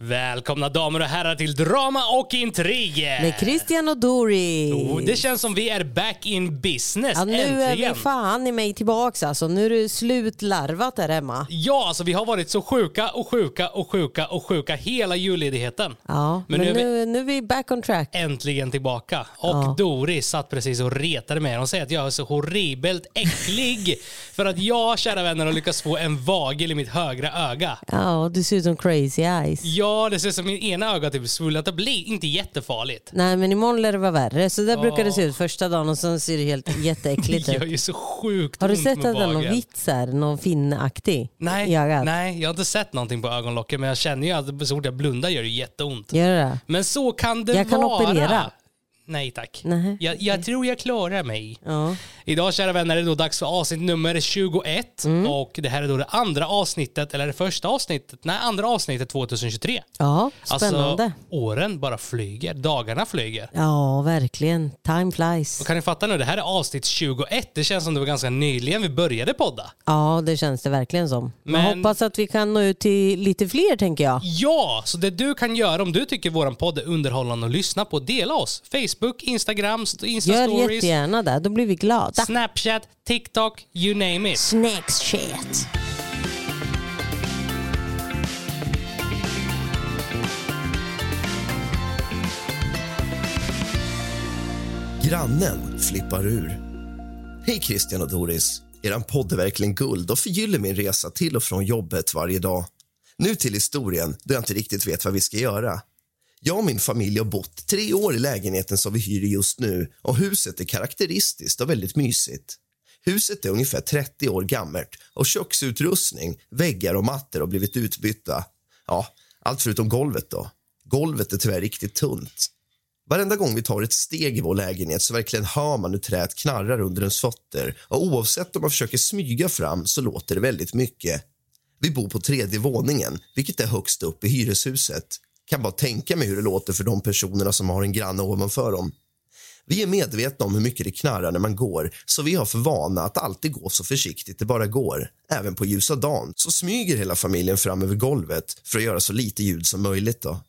Välkomna damer och herrar till Drama och Intriger! Med Christian och Dory. Oh, det känns som vi är back in business, ja, nu äntligen! är vi fan i mig tillbaks alltså. Nu är det slutlarvat där hemma. Ja, alltså vi har varit så sjuka och sjuka och sjuka och sjuka hela julledigheten. Ja, Men men, nu är nu, nu, är vi back on track. Äntligen tillbaka. Och Ja. Doris satt precis och retade mig. Hon säger att jag är så horribelt äcklig för att jag, kära vänner, har lyckats få en vagel i mitt högra öga. Ja, du ser ut som crazy eyes. Ja, det ser ut som min ena öga typ svullat upp. Blir inte jättefarligt. Nej, men imorgon lär det vara värre. Så där brukar det se ut första dagen och sen ser det helt jätteäckligt Det gör ut. ju så sjukt Har du ont sett med att det är någon vagel. vits här? Någon finnaktig? Nej, i ögat? nej, jag har inte sett någonting på ögonlocken men jag känner ju att så fort jag blundar gör det jätteont. Gör det det? Men så kan det Jag kan vara. operera. Nej tack. Nej, Jag, jag tror jag klarar mig. Ja. Idag kära vänner är det då dags för avsnitt nummer 21 Mm. och det här är då det andra avsnittet, eller det första avsnittet, nej andra avsnittet 2023. ja, spännande. Alltså åren bara flyger, dagarna flyger. Ja, verkligen. Time flies. Och kan ni fatta nu, det här är avsnitt 21. Det känns som det var ganska nyligen vi började podda. Ja, det känns det verkligen som. Men Men- hoppas att vi kan nå ut till lite fler, tänker jag. Ja, så det du kan göra om du tycker våran podd är underhållande att lyssna på, dela oss. Facebook, Instagram, st- Gör Insta-stories, jättegärna det, då blir vi glada. Snapchat, TikTok, you name it. Snacks shit. Grannen flippar ur. Hej Christian och Doris. Eran podd är verkligen guld och förgyller min resa till och från jobbet varje dag. Nu till historien, då jag inte riktigt vet vad vi ska göra. Jag och min familj har bott tre år i lägenheten som vi hyr just nu och huset är karaktäristiskt och väldigt mysigt. Huset är ungefär 30 år gammalt och köksutrustning, väggar och mattor har blivit utbytta. Ja, allt förutom golvet då. Golvet är tyvärr riktigt tunt. Varenda gång vi tar ett steg i vår lägenhet så verkligen hör man hur träet knarrar under ens fötter och oavsett om man försöker smyga fram så låter det väldigt mycket. Vi bor på tredje våningen, vilket är högst upp i hyreshuset. Kan bara tänka mig hur det låter för de personerna som har en granne ovanför dem. Vi är medvetna om hur mycket det knarrar när man går så vi har för vana att alltid gå så försiktigt det bara går. Även på ljusa dagen så smyger hela familjen fram över golvet för att göra så lite ljud som möjligt. då.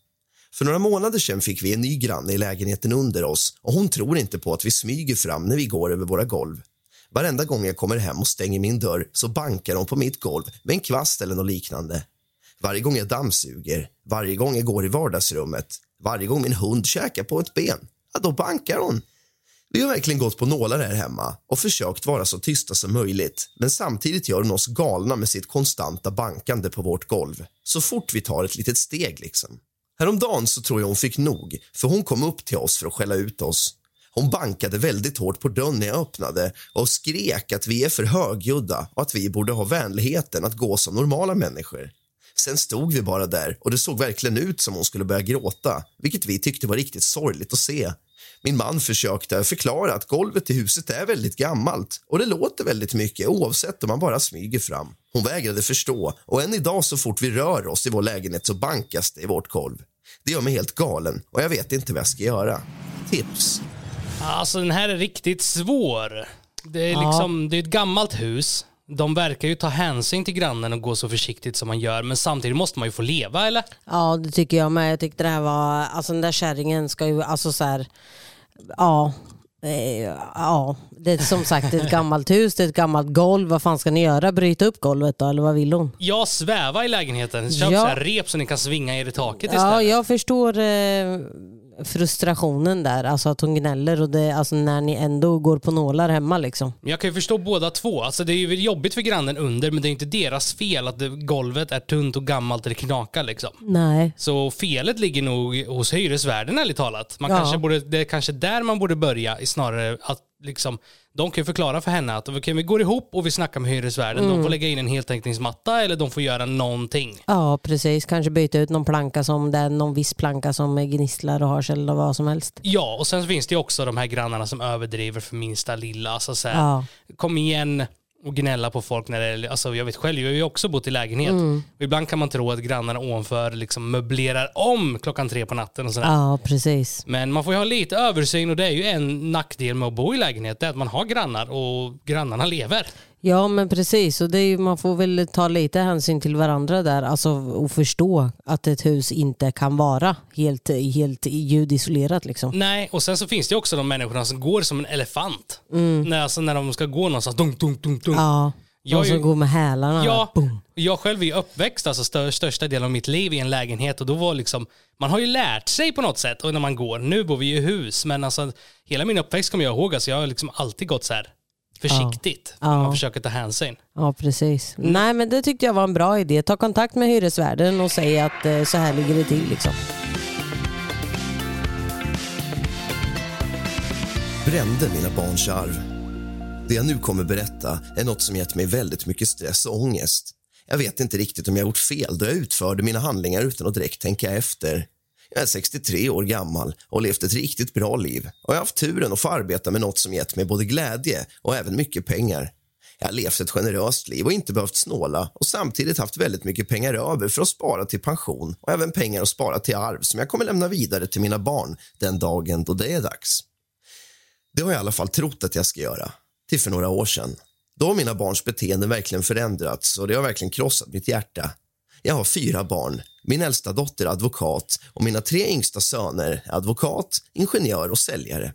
För några månader sedan fick vi en ny granne i lägenheten under oss och hon tror inte på att vi smyger fram när vi går över våra golv. Varenda gång jag kommer hem och stänger min dörr så bankar hon på mitt golv med en kvast eller något liknande. Varje gång jag dammsuger, varje gång jag går i vardagsrummet, varje gång min hund käkar på ett ben, ja, då bankar hon. Vi har verkligen gått på nålar här hemma och försökt vara så tysta som möjligt men samtidigt gör hon oss galna med sitt konstanta bankande på vårt golv så fort vi tar ett litet steg. liksom. Häromdagen så tror jag hon fick nog för hon kom upp till oss för att skälla ut oss. Hon bankade väldigt hårt på dörren när jag öppnade och skrek att vi är för högljudda och att vi borde ha vänligheten att gå som normala människor. Sen stod vi bara där och det såg verkligen ut som hon skulle börja gråta, vilket vi tyckte var riktigt sorgligt att se. Min man försökte förklara att golvet i huset är väldigt gammalt och det låter väldigt mycket oavsett om man bara smyger fram. Hon vägrade förstå och än idag så fort vi rör oss i vår lägenhet så bankas det i vårt golv. Det gör mig helt galen och jag vet inte vad jag ska göra. Tips? Alltså den här är riktigt svår. Det är liksom, det är ett gammalt hus. De verkar ju ta hänsyn till grannen och gå så försiktigt som man gör, men samtidigt måste man ju få leva eller? Ja, det tycker jag med. Jag tyckte det här var, alltså den där kärringen ska ju, alltså så här, ja. eh, Ja, det är som sagt ett gammalt hus, det är ett gammalt golv. Vad fan ska ni göra? Bryta upp golvet då, eller vad vill hon? Jag svävar i lägenheten. Köp Ja. så här rep så ni kan svinga er i taket Ja, istället. jag förstår eh, frustrationen där, alltså att hon gnäller och det, alltså när ni ändå går på nålar hemma liksom. Jag kan ju förstå båda två. Alltså det är ju jobbigt för grannen under, men det är inte deras fel att det, golvet är tunt och gammalt eller knakar liksom. Nej. Så felet ligger nog hos hyresvärden ärligt talat. Man Ja. kanske borde, det är kanske där man borde börja snarare att liksom, de kan ju förklara för henne att okay, vi går ihop och vi snackar med hyresvärden. Mm. De får lägga in en heltäckningsmatta eller de får göra någonting. Ja, precis. Kanske byta ut någon planka som det är någon viss planka som gnisslar och hörs eller vad som helst. Ja, och sen finns det ju också de här grannarna som överdriver för minsta lilla. Alltså så här, Ja. Kom igen, och gnälla på folk när det är, alltså jag vet själv, jag har ju också bott i lägenhet. Mm. Ibland kan man tro att grannarna ovanför liksom möblerar om klockan tre på natten och sådär. Ja, precis. Men man får ju ha lite översyn och det är ju en nackdel med att bo i lägenhet, det är att man har grannar och grannarna lever. Ja men precis, och det är ju, man får väl ta lite hänsyn till varandra där alltså, och förstå att ett hus inte kan vara helt, helt ljudisolerat. Liksom. Nej, och sen så finns det också de människorna som går som en elefant. När, alltså, när de ska gå någonstans, dunk, dunk, dunk, dunk. Mm. Ja, Jag de som ju- går med hälarna. Ja, Boom. jag själv är ju uppväxt alltså stör, största delen av mitt liv i en lägenhet och då var liksom, man har ju lärt sig på något sätt och när man går, nu bor vi i hus men alltså hela min uppväxt kommer jag ihåg, alltså jag har liksom alltid gått så här försiktigt. Ja. Man försöker ta hänsyn. Ja, precis. Nej, men det tyckte jag var en bra idé. Ta kontakt med hyresvärden och säg att eh, så här ligger det till. Liksom. brände mina barns arv. Det jag nu kommer berätta är något som gett mig väldigt mycket stress och ångest. Jag vet inte riktigt om jag gjort fel då jag utförde mina handlingar utan att direkt tänka efter. Jag är 63 år gammal och har levt ett riktigt bra liv och jag har haft turen att få arbeta med något som gett mig både glädje och även mycket pengar. Jag har levt ett generöst liv och inte behövt snåla och samtidigt haft väldigt mycket pengar över för att spara till pension och även pengar att spara till arv som jag kommer lämna vidare till mina barn den dagen då det är dags. Det har jag i alla fall trott att jag ska göra, till för några år sedan. Då har mina barns beteende verkligen förändrats och det har verkligen krossat mitt hjärta. Jag har fyra barn. Min äldsta dotter är advokat och mina tre yngsta söner är advokat, ingenjör och säljare.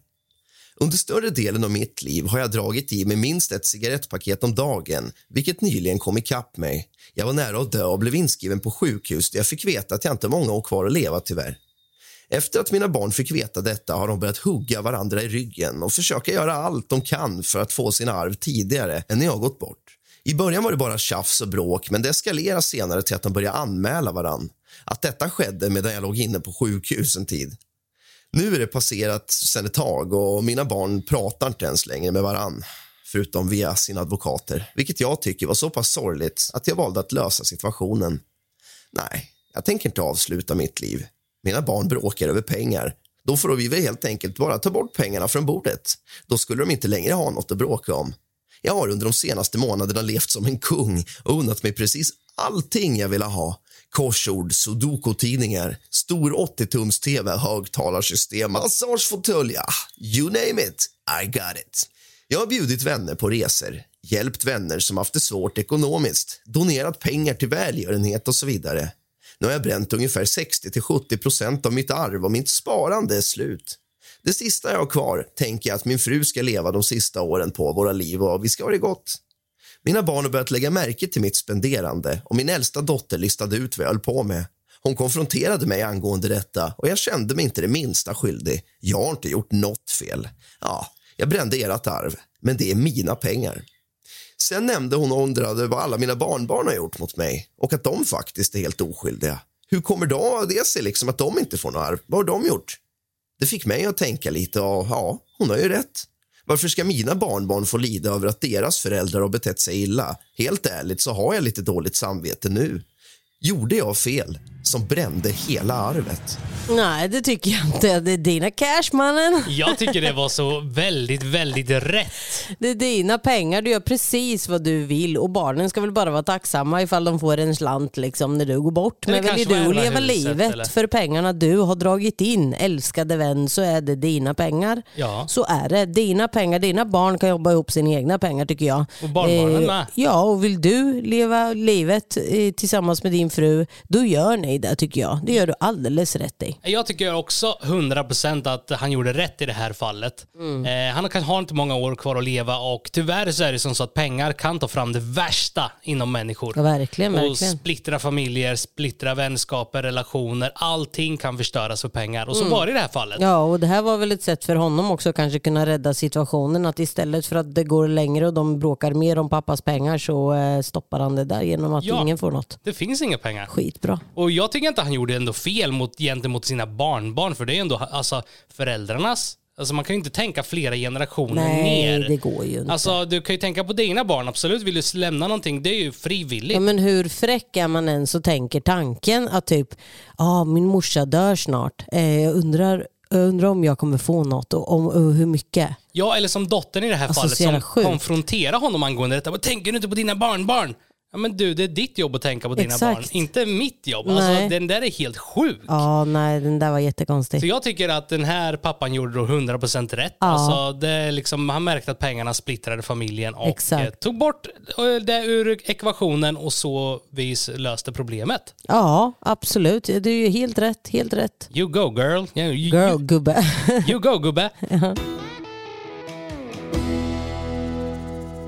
Under större delen av mitt liv har jag dragit i mig minst ett cigarettpaket om dagen vilket nyligen kom ikapp mig. Jag var nära att dö och blev inskriven på sjukhus där jag fick veta att jag inte har många år kvar att leva tyvärr. Efter att mina barn fick veta detta har de börjat hugga varandra i ryggen och försöka göra allt de kan för att få sina arv tidigare än när jag gått bort. I början var det bara tjafs och bråk, men det eskalerade senare till att de började anmäla varann. Att detta skedde medan jag låg inne på sjukhus en tid. Nu är det passerat sedan ett tag och mina barn pratar inte ens längre med varann förutom via sina advokater, vilket jag tycker var så pass sorgligt att jag valde att lösa situationen. Nej, jag tänker inte avsluta mitt liv. Mina barn bråkar över pengar. Då får vi väl helt enkelt bara ta bort pengarna från bordet. Då skulle de inte längre ha något att bråka om. Jag har under de senaste månaderna levt som en kung och unnat mig precis allting jag ville ha. Korsord, sudoku-tidningar, stor 80-tums-tv, högtalarsystem, massagefåtölj, ah, you name it, I got it. Jag har bjudit vänner på resor, hjälpt vänner som haft det svårt ekonomiskt, donerat pengar till välgörenhet och så vidare. Nu har jag bränt ungefär 60-70 av mitt arv och mitt sparande är slut. Det sista jag har kvar tänker jag att min fru ska leva de sista åren på våra liv och vi ska ha det gott. Mina barn har börjat lägga märke till mitt spenderande och min äldsta dotter listade ut vad jag höll på med. Hon konfronterade mig angående detta och jag kände mig inte det minsta skyldig. Jag har inte gjort något fel. Ja, jag brände ert arv, men det är mina pengar. Sen nämnde hon och undrade vad alla mina barnbarn har gjort mot mig och att de faktiskt är helt oskyldiga. Hur kommer då det sig liksom att de inte får något arv? Vad har de gjort? Det fick mig att tänka lite och ja, hon har ju rätt. Varför ska mina barnbarn få lida över att deras föräldrar har betett sig illa? Helt ärligt så har jag lite dåligt samvete nu. Gjorde jag fel som brände hela arvet? Nej, det tycker jag inte. Det är dina cash mannen. Jag tycker det var så väldigt, väldigt rätt. Det är dina pengar. Du gör precis vad du vill och barnen ska väl bara vara tacksamma ifall de får en slant liksom när du går bort. Men kanske du leva huset, livet eller? för pengarna du har dragit in, älskade vän, så är det dina pengar. Ja. Så är det. Dina pengar, dina barn kan jobba ihop sina egna pengar tycker jag. Och barnbarnen med. Ja, och vill du leva livet eh, tillsammans med din fru, då gör ni det tycker jag. Det gör du alldeles rätt i. Jag tycker också 100% att han gjorde rätt i det här fallet. Eh, han kan, har inte många år kvar att leva och tyvärr så är det som så att pengar kan ta fram det värsta inom människor. Ja, verkligen, och verkligen. splittra familjer, splittra vänskaper, relationer. Allting kan förstöras för pengar. Och så var det i det här fallet. Ja, och det här var väl ett sätt för honom också kanske kunna rädda situationen. Att istället för att det går längre och de bråkar mer om pappas pengar så eh, stoppar han det där genom att Ja. ingen får något. Det finns inga pengar. Skitbra. Och jag tycker inte han gjorde ändå fel mot, gentemot sina barnbarn, för det är ändå alltså, föräldrarnas. Alltså man kan ju inte tänka flera generationer Nej, ner. det går ju inte. Alltså du kan ju tänka på dina barn, absolut. Vill du lämna någonting, det är ju frivilligt. Ja, men hur fräck är man än så tänker tanken att typ, ah, min morsa dör snart. Eh, jag undrar jag undrar om jag kommer få något och, om, och hur mycket. Ja, eller som dottern i det här Alltså, fallet som sjukt. konfronterar honom angående detta. Tänker du inte på dina barnbarn? Ja men du, det är ditt jobb att tänka på dina Exakt. barn, inte mitt jobb. Alltså, Nej. den där är helt sjuk. Ja, nej den där var jättekonstig. Så jag tycker att den här pappan gjorde då 100% rätt. Ja. Alltså, det liksom, han märkte att pengarna splittrade familjen och Exakt. eh, tog bort eh, det ur ekvationen och så vis löste problemet. Ja, absolut. Det är ju helt rätt, helt rätt. You go girl. Yeah, you, Girl, gubbe. You, you go gubbe.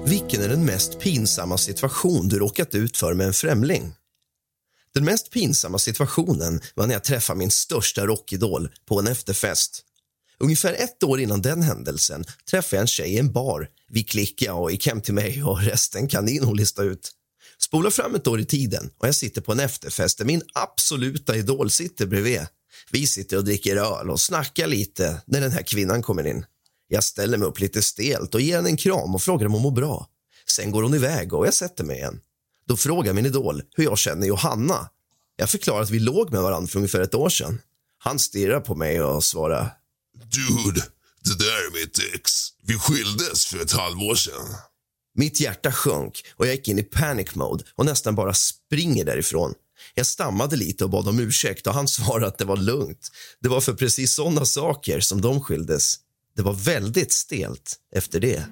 Vilken är den mest pinsamma situation du råkat ut för med en främling? Den mest pinsamma situationen var när jag träffade min största rockidol på en efterfest. Ungefär ett år innan den händelsen träffade jag en tjej i en bar. Vi klickade och gick hem till mig och resten kan ni nog lista ut. Spola fram ett år i tiden och jag sitter på en efterfest där min absoluta idol sitter bredvid. Vi sitter och dricker öl och snackar lite när den här kvinnan kommer in. Jag ställer mig upp lite stelt och ger henne en kram och frågar om hon mår bra. Sen går hon iväg och jag sätter mig igen. Då frågar min idol hur jag känner Johanna. Jag förklarar att vi låg med varandra för ungefär ett år sedan. Han stirrar på mig och svarar. Dude, det där är mitt ex. Vi skildes för ett halvår sedan. Mitt hjärta sjönk och jag gick in i panic mode och nästan bara springer därifrån. Jag stammade lite och bad om ursäkt och han svarade att det var lugnt. Det var för precis såna saker som de skildes. Det var väldigt stelt efter det.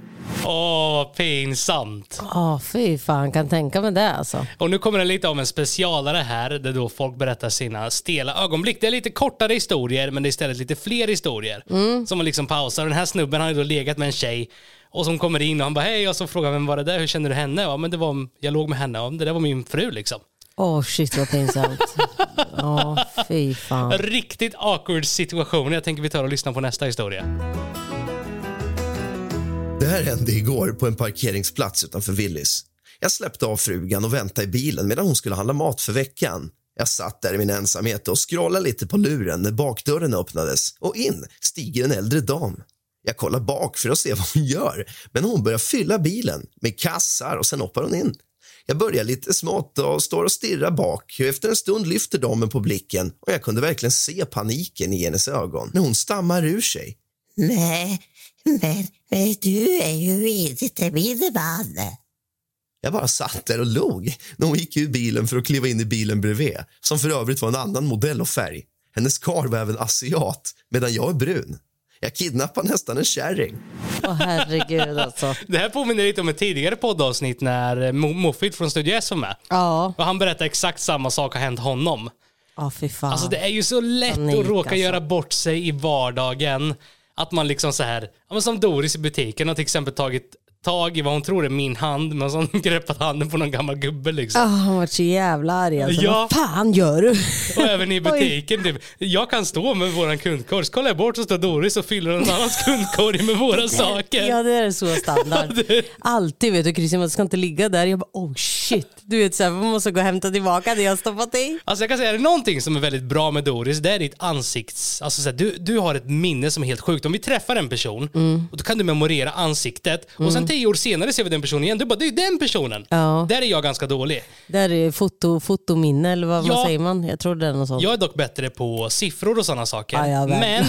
Åh, pinsamt. Ja, fy fan, kan tänka mig det alltså. Och nu kommer det lite av en specialare här där då folk berättar sina stela ögonblick. Det är lite kortare historier men det är istället lite fler historier som man liksom pausar. Och den här snubben har ju då legat med en tjej och som kommer in och han bara hej och så frågar vem var det där, hur känner du henne? Ja men det var, jag låg med henne, ja, det där var min fru liksom. Åh shit vad pinsamt. Ja, fy fan. En riktigt awkward situation. Jag tänker vi tar och lyssnar på nästa historia. Det här hände igår på en parkeringsplats utanför Willys. Jag släppte av frugan och väntade i bilen medan hon skulle handla mat för veckan. Jag satt där i min ensamhet och scrollade lite på luren när bakdörren öppnades och in stiger en äldre dam. Jag kollar bak för att se vad hon gör, men hon börjar fylla bilen med kassar och sen hoppar hon in. Jag börjar lite smått och står och stirrar bak. Efter en stund lyfter damen på blicken och jag kunde verkligen se paniken i hennes ögon när hon stammar ur sig. Nej, men, men du är ju inte min man. Jag bara satt där och log när hon gick ur bilen för att kliva in i bilen bredvid som för övrigt var en annan modell och färg. Hennes karl var även asiat, medan jag är brun. Jag kidnappar nästan en kärring. Åh herregud alltså. Det här påminner lite om ett tidigare poddavsnitt när Mo- Mofid från Studio S var med. Ja, Och han berättade exakt samma sak har hänt honom. ja fy fan. Alltså det är ju så lätt Panik, att råka alltså. göra bort sig i vardagen. Att man liksom så här, ja, men som Doris i butiken har till exempel tagit tag i vad hon tror är min hand, men så greppat handen på någon gammal gubbe liksom. Ah, han var så jävla arg alltså. Ja. Vad fan gör du? Och även i butiken. Typ. Jag kan stå med våran kundkorg, så kollar jag bort så står Doris och fyller en annans kundkorg med våra saker. Ja det är så standard. Alltid vet du Christian, man ska inte ligga där. Jag bara oh shit. Du vet så här, man måste gå och hämta tillbaka det jag har stoppat i. Alltså jag kan säga, är det någonting som är väldigt bra med Doris, det är ditt ansikts... Alltså så här, du, du har ett minne som är helt sjukt. Om vi träffar en person, Mm. och då kan du memorera ansiktet och sen tio år senare ser vi den personen igen. Du bara, det är ju den personen. Ja. Där är jag ganska dålig. Där är foto, fotominne eller vad Ja. man säger man? Jag tror det är något sånt. Jag är dock bättre på siffror och sådana saker. Ja, ja, Men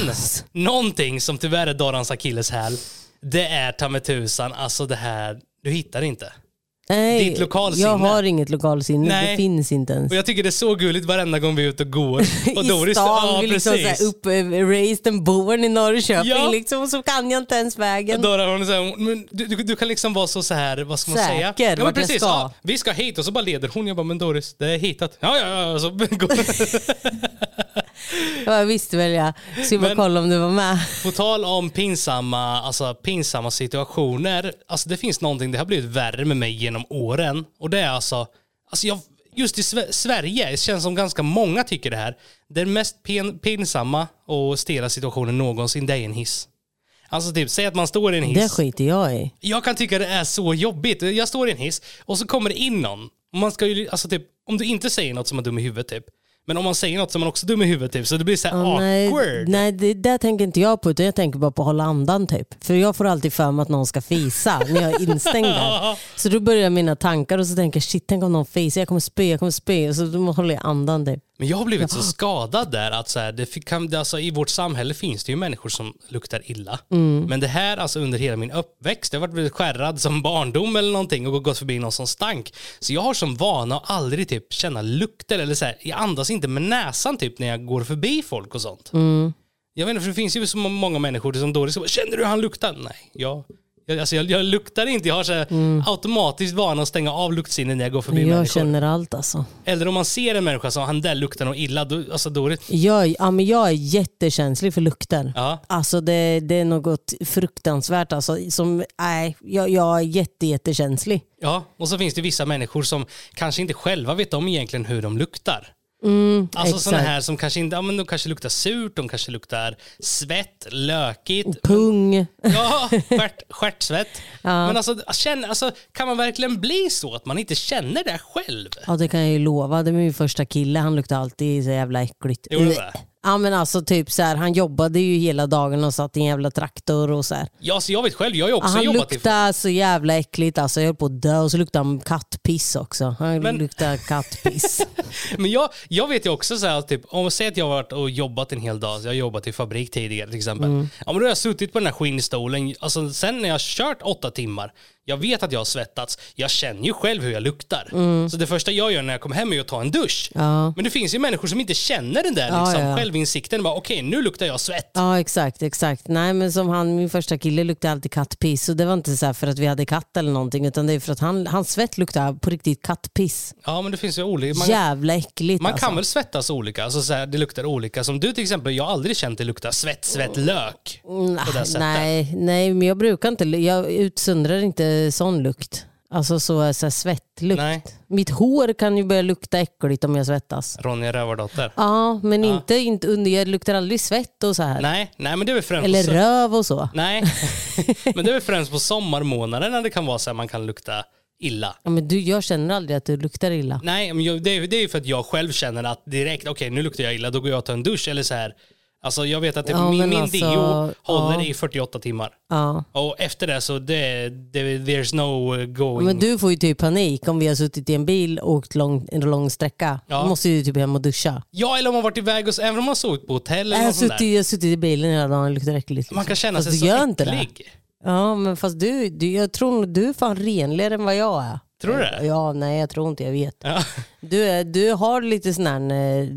någonting som tyvärr är Dorans akilleshäl, det är ta med tusan, alltså det här, du hittar inte. Nej, ditt lokalsinne. Jag har inget lokalsinne, Nej. det finns inte ens. Och jag tycker det är så gulligt varenda gång vi är ute och går. Och I Doris, stan, ja, vi liksom precis. upp, eh, raised and born i Norrköping Ja. liksom, och så kan jag inte ens vägen. Dora hon här, men du, du, du kan liksom vara så, så här, vad ska man Säker säga? Ja, vart jag precis, ska. Ja, vi ska hit och så bara leder hon. Jag bara, men Doris, det är hitat. Ja, ja, ja. Så går Ja, jag visste väl jag. Ska bara kolla om du var med. På tal om pinsamma, alltså, pinsamma situationer. Alltså, det finns någonting, det har blivit värre med mig genom åren. Och det är alltså, alltså jag, just i Sve- Sverige, det känns som ganska många tycker det här. Den mest pin, pinsamma och stela situationen någonsin, det är en hiss. Alltså typ, säg att man står i en hiss. Det skiter jag i. Jag kan tycka det är så jobbigt. Jag står i en hiss och så kommer det in någon. Man ska ju, alltså typ, om du inte säger något som är dum i huvudet typ. Men om man säger något som man också är dum i huvudet typ. Så det blir så här nej, awkward. nej det där tänker inte jag på utan jag tänker bara på att hålla andan typ. För jag får alltid för mig att någon ska fisa när jag är instängd där. Så då börjar mina tankar och så tänker jag shit tänk om någon fisar, jag kommer spy, jag kommer spy. Och så då håller jag andan typ. Men jag har blivit så skadad där att så här, det fick- kan, det, alltså, i vårt samhälle finns det ju människor som luktar illa. Mm. Men det här alltså under hela min uppväxt, jag har varit skärrad som barndom eller någonting och gått förbi någon som stank. Så jag har som vana att aldrig typ känna lukter eller så här, jag andas inte med näsan typ när jag går förbi folk och sånt. Mm. Jag vet inte, för det finns ju så många människor som då liksom, känner du hur han luktar? Nej, jag, jag, alltså jag, jag luktar inte. Jag har så här automatiskt vana att stänga av luktsinnet när jag går förbi Mm. Jag människor. känner allt alltså. Eller om man ser en människa som han där luktar nog illa, då, alltså då är det... Jag, ja, men jag är jättekänslig för lukter. Ja. Alltså det, det är något fruktansvärt. Alltså, som, nej, jag, jag är jätte, jättekänslig. Ja, och så finns det vissa människor som kanske inte själva vet om egentligen hur de luktar. Mm, Alltså sådana här som kanske inte, ja men de kanske luktar surt, de kanske luktar svett, lökigt. Pung. Ja, stjärt, stjärtsvett. Men alltså, känn, alltså, kan man verkligen bli så att man inte känner det själv? Ja det kan jag ju lova. Det är min första kille. Han luktar alltid så jävla äckligt. Gjorde det? Ja men alltså typ så här, han jobbade ju hela dagen och satt i en jävla traktor och så här. Ja, så jag vet själv, jag har ju också han jobbat i... luktade så jävla äckligt alltså. Jag höll på att dö och så luktade han kattpiss också. Han Men- luktade kattpiss. Men jag, jag vet ju också så här, typ, om man säger att jag har varit och jobbat en hel dag, jag har jobbat i fabrik tidigare till exempel. Mm. Ja, men då har jag suttit på den här skinnstolen, alltså, sen när jag har kört åtta timmar, jag vet att jag har svettats, jag känner ju själv hur jag luktar. Så det första jag gör när jag kommer hem är att ta en dusch. Mm. Ja. Men det finns ju människor som inte känner den där Ja, liksom, ja. självinsikten, bara okej nu luktar jag svett. Ja exakt, exakt. Nej men som han, min första kille luktade alltid kattpiss och det var inte så här för att vi hade katt eller någonting utan det är för att han, hans svett luktade på riktigt kattpiss. Ja men det finns ju olika, man, Jävla äckligt man alltså. kan väl svettas olika, alltså, så här, det luktar olika. Som du till exempel, jag har aldrig känt det lukta svett, svett, lök. På det sättet. Nej, nej, men jag brukar inte, jag utsöndrar inte sån lukt. Alltså så, så här svettlukt. Nej. Mitt hår kan ju börja lukta äckligt om jag svettas. Ronja Rövardotter. Ja, men Inte, inte under, jag luktar aldrig svett och så här. Nej, nej men det är väl främst Eller röv och så. Nej, men det är väl främst på sommarmånaderna det kan vara så att man kan lukta illa. Ja, men du, jag känner aldrig att du luktar illa. Nej, men jag, det, är, det är ju för att jag själv känner att direkt, okej nu luktar jag illa, då går jag och tar en dusch eller så här. Alltså jag vet att det, Ja, min, min alltså, deo håller ja. i 48 timmar. Ja. Och efter det så det, det, there's no going. Men du får ju typ panik om vi har suttit i en bil och åkt lång, en lång sträcka. Ja. Då måste ju typ hem och duscha. Ja, eller om man varit iväg och även om man sovit på hotell eller Jag suttit, jag har suttit i bilen hela dagen och luktar äckligt. Man kan känna Fast sig du så äcklig. Ja, men fast du, du, jag tror du är fan renligare än vad jag är. Tror du det? Ja, nej jag tror inte jag vet. Ja. Du, är, du har lite sån här eh,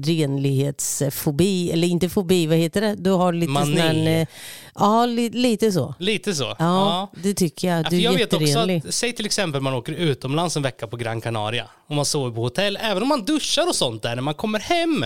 renlighetsfobi, eller inte fobi, vad heter det? Du har lite Mani. sån här, eh, ja li, lite så. Lite så. Ja, det tycker jag. Ja, Du är jag vet också att, säg till exempel man åker utomlands en vecka på Gran Canaria och man sover på hotell, även om man duschar och sånt där när man kommer hem.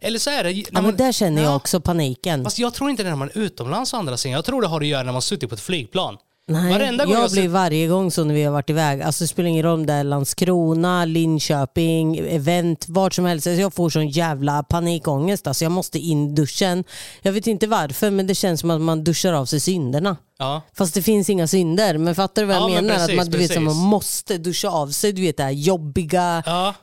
Eller så är det... Ja, men man, där känner jag Ja. också paniken. Fast jag tror inte det är när man är utomlands å andra sidan. Jag tror det har att göra när man suttit på ett flygplan. Nej, Varenda gång jag jag blir sett- varje gång när vi har varit iväg. Alltså det spelar ingen roll om det är Landskrona, Linköping, event, vart som helst. Alltså, jag får sån jävla panikångest. Alltså jag måste in i duschen. Jag vet inte varför men det känns som att man duschar av sig synderna. Ja. Fast det finns inga synder. Men fattar du vad jag Ja, men menar? precis, att man, du vet, som man måste duscha av sig. Du vet det här jobbiga, Ja.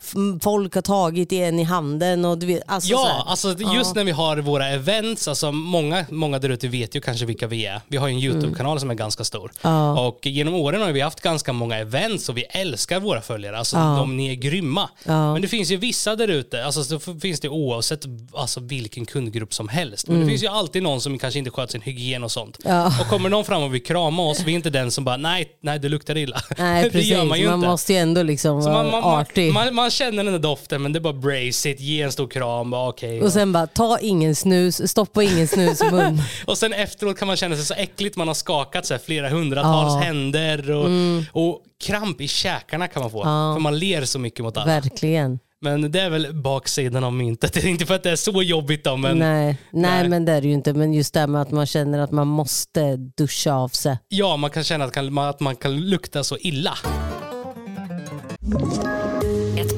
folk har tagit en i handen och du vet. Alltså, så Ja, här. alltså just när vi har våra events, alltså många, många där ute vet ju kanske vilka vi är. Vi har ju en YouTube-kanal som är ganska stor. Mm. Och genom åren har vi haft ganska många events och vi älskar våra följare. Alltså de, ni är grymma. Men det finns ju vissa där ute, alltså så finns det oavsett alltså, vilken kundgrupp som helst. Men det finns ju alltid någon som kanske inte sköter sin hygien och sånt. Mm. Och kommer någon fram och vill krama oss, vi är inte den som bara nej, nej det luktar illa. Nej det precis, gör man man, ju inte. måste ju ändå liksom Så vara man, man, man, artig. man, man känner den där doften men det är bara brace it, ge en stor kram, bara okej. och sen bara, ta ingen snus, stoppa ingen snus i mun. Och sen efteråt kan man känna sig så äckligt, man har skakat så här flera hundratals Ja. händer och, och kramp i käkarna kan man få. Ja. För man ler så mycket mot alla. Verkligen. Men det är väl baksidan av myntet. Det är inte för att det är så jobbigt då, men nej, nej, nej. men det är det ju inte. Men just det här med att man känner att man måste duscha av sig. ja, man kan känna att, kan, att man kan lukta så illa.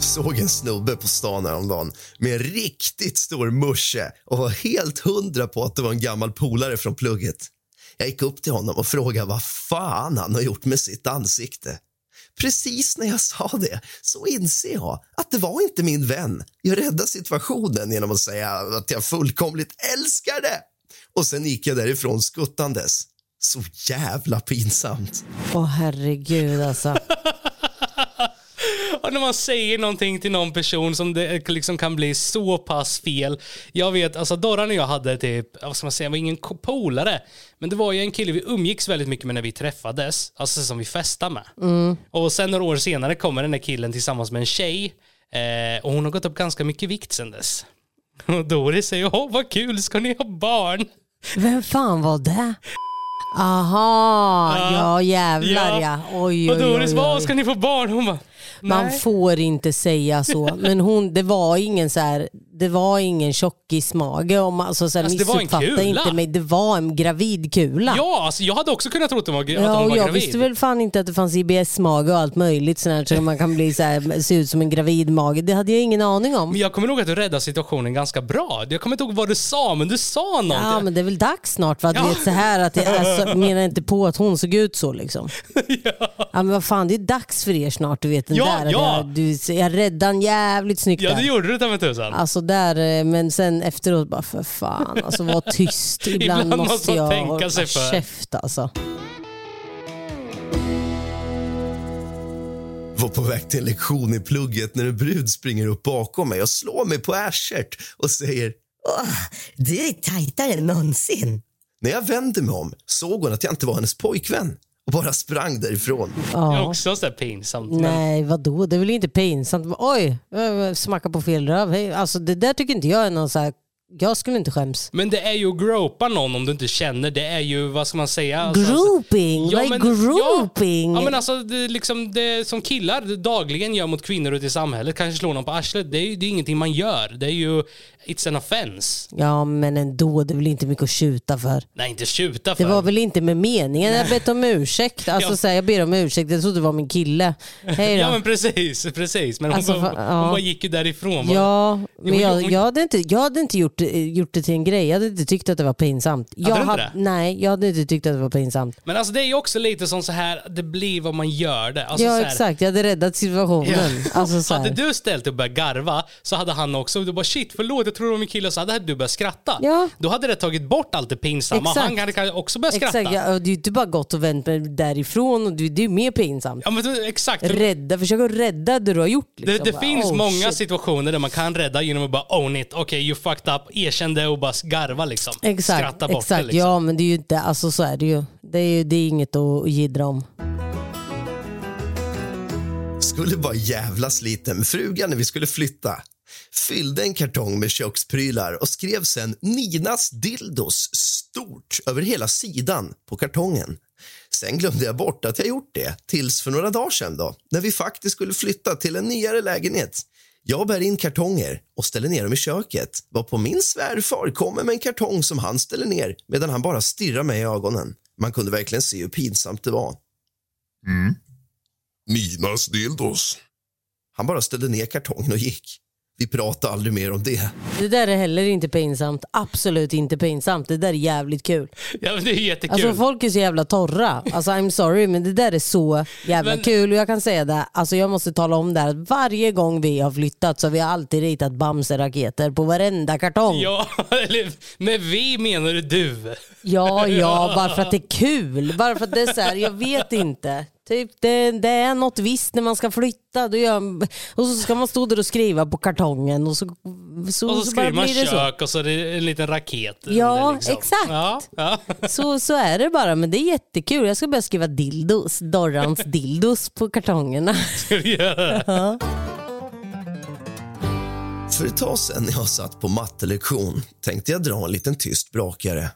Såg en snubbe på stan häromdagen med en riktigt stor musche och var helt hundra på att det var en gammal polare från plugget. Jag gick upp till honom och frågade vad fan han har gjort med sitt ansikte. Precis när jag sa det så inser jag att det var inte min vän. Jag räddade situationen genom att säga att jag fullkomligt älskar det. Och sen gick jag därifrån skuttandes. Så jävla pinsamt. Åh herregud alltså. Och när man säger någonting till någon person som det liksom kan bli så pass fel. Jag vet, alltså Dorran och jag hade typ, vad ska man säga, var ingen polare. Men det var ju en kille vi umgicks väldigt mycket med när vi träffades. Alltså som vi festade med. Mm. Och sen några år senare kommer den där killen tillsammans med en tjej. Eh, och hon har gått upp ganska mycket vikt sen dess. Och Doris säger, åh vad kul, ska ni ha barn? Vem fan var det? Aha, ja, jävlar ja. Oj, och oj, Doris, oj, vad oj. ska ni få barn? Hon bara, Man nej. får inte säga så. Men hon, det var ingen så här, det var ingen tjockismage. Om, alltså, så här, Alltså, det var en missuppfatta kula. inte mig. Det var en gravidkula. Ja, alltså jag hade också kunnat tro att hon var, att Ja, hon var jag gravid. visste väl fan inte att det fanns IBS-mage och allt möjligt sånt här, så man kan bli så här, se ut som en gravidmage. Det hade jag ingen aning om. Men jag kommer ihåg att du räddade situationen ganska bra. Jag kommer inte ihåg vad du sa, men du sa någonting. Ja men det är väl dags snart va? Du Ja. vet så här att jag alltså, menar inte på att hon såg ut så liksom. ja. men vad fan det är dags för er snart du vet den Ja, där. ja. Jag, du, jag räddade en jävligt snyggt Ja, där. det gjorde du ta mig tusan. Alltså där, eh, men sen efteråt bara för fan, alltså var tyst. Ibland, Ibland måste jag tänka hålla sig för. käft alltså. Var på väg till en lektion i plugget när en brud springer upp bakom mig och slår mig på arslet och säger Åh, du är tajtare än någonsin. När jag vände mig om såg hon att jag inte var hennes pojkvän och bara sprang därifrån. Det är också så här pinsamt. men- Nej vadå, det är väl inte pinsamt. Oj, eh, smacka på fel röv. Hej, Alltså det där tycker inte jag är någon så här, jag skulle inte skäms. Men det är ju att gropa någon om du inte känner. Det är ju, vad ska man säga? Alltså, Groping? Vad är groping? Ja, ja men alltså det, är liksom det som killar dagligen gör mot kvinnor ute i samhället, kanske slår någon på arslet, det är ju det är ingenting man gör. Det är ju, it's an offense. Ja men ändå, det är väl inte mycket att tjuta för. Nej, inte tjuta för. Det var väl inte med meningen. Jag bett om ursäkt. Alltså Ja. så här, jag ber om ursäkt, jag trodde det var min kille. Hej då. Ja men precis, precis. Men hon, Alltså, bara, fa- hon ja. bara gick ju därifrån. Ja, men jag, jag hade inte, jag hade inte gjort, det- gjort det till en grej. Jag hade inte tyckt att det var pinsamt. Jag du inte hade, det? nej, jag hade inte tyckt att det var pinsamt. Men alltså det är ju också lite som så här, det blir vad man gör det. Alltså, ja så här, exakt, jag hade räddat situationen. Alltså, så hade du ställt dig och börjat garva så hade han också, du bara shit förlåt jag tror det var min kille, så hade du börjat skratta. Ja. Då hade det tagit bort allt det pinsamma. Exakt. Han hade också börjat skratta. Exakt, jag, det är ju inte bara gått och vänt därifrån och det, det är ju mer pinsamt. Ja men exakt. Rädda, försök att rädda det du har gjort. Det, Liksom. det Bara, finns oh, många shit. situationer där man kan rädda genom att bara own it. Okej, you fucked up. Erkänn det och bara garva liksom. Exakt, Skratta bort exakt. det liksom. ja men det är ju inte, alltså så är det ju. Det är, ju, det är inget att jiddra om. Skulle vara jävla sliten med frugan när vi skulle flytta. Fyllde en kartong med köksprylar och skrev sen Ninas dildos stort över hela sidan på kartongen. Sen glömde jag bort att jag gjort det tills för några dagar sedan då, när vi faktiskt skulle flytta till en nyare lägenhet. Jag bär in kartonger och ställer ner dem i köket varpå min svärfar kommer med en kartong som han ställer ner medan han bara stirrar mig i ögonen. Man kunde verkligen se hur pinsamt det var. Mm. Ninas dildos. Han bara ställde ner kartongen och gick. Vi pratade aldrig mer om det. Det där är heller inte pinsamt. Absolut inte pinsamt. Det där är jävligt kul. Ja, men det är jättekul. Alltså folk är så jävla torra. Alltså I'm sorry men det där är så jävla Men- kul och jag kan säga det, alltså jag måste tala om det här att varje gång vi har flyttat så har vi alltid ritat Bamse-raketer på varenda kartong. Ja, eller med vi menar du du. Ja, ja, bara för att det är kul. Bara för att det är så här, jag vet inte. Typ det, det är något visst när man ska flytta. Då gör, och så ska man stå där och skriva på kartongen och så, så, Och så bara skriver man det så. kök och så är det en liten raket. Ja, liksom. exakt. Ja, ja. Så, så är det bara, men det är jättekul. Jag ska börja skriva dildos, Dorrans dildos på kartongerna. Ska vi göra det? Ja. För ett tag sedan när jag satt på mattelektion tänkte jag dra en liten tyst brakare.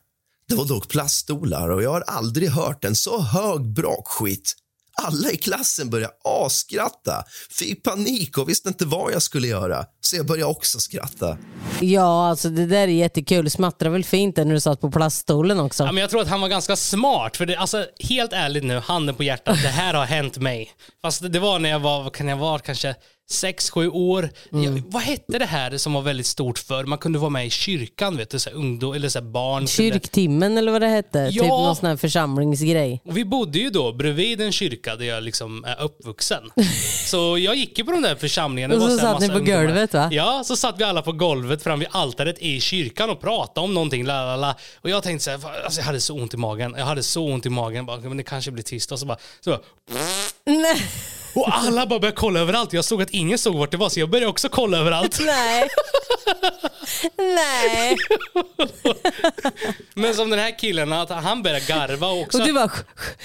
Det var dock plaststolar och jag har aldrig hört en så hög brakskit. Alla i klassen började asskratta, fick panik och visste inte vad jag skulle göra. Så jag började också skratta. ja, alltså det där är jättekul. Det smattrar väl fint där när du satt på plaststolen också. Ja, men jag tror att han var ganska smart. För det, alltså, helt ärligt nu, handen på hjärtat, det här har hänt mig. Fast det var när jag var, vad kan jag vara, kanske sex, sju år. Mm. Ja, vad hette det här som var väldigt stort för? Man kunde vara med i kyrkan, vet du, så här, ungdom, eller så här, barn. Kyrktimmen eller vad det hette. Ja. Typ någon sån här församlingsgrej. Och vi bodde ju då bredvid en kyrka där jag liksom är uppvuxen. Så jag gick ju på de där församlingarna. Och så här satt ni på golvet, va? Ja, så satt vi alla på golvet fram vid altaret i kyrkan och pratade om någonting. La, la, la. Och jag tänkte så här, "Fan, alltså jag hade så ont i magen. Jag hade så ont i magen. Bara, men det kanske blir. Och så bara, så bara Nej. Och alla bara började kolla överallt. Jag såg att ingen såg vart det var så jag började också kolla överallt. Nej. Nej. Men som den här killen, att han började garva också. Och du bara,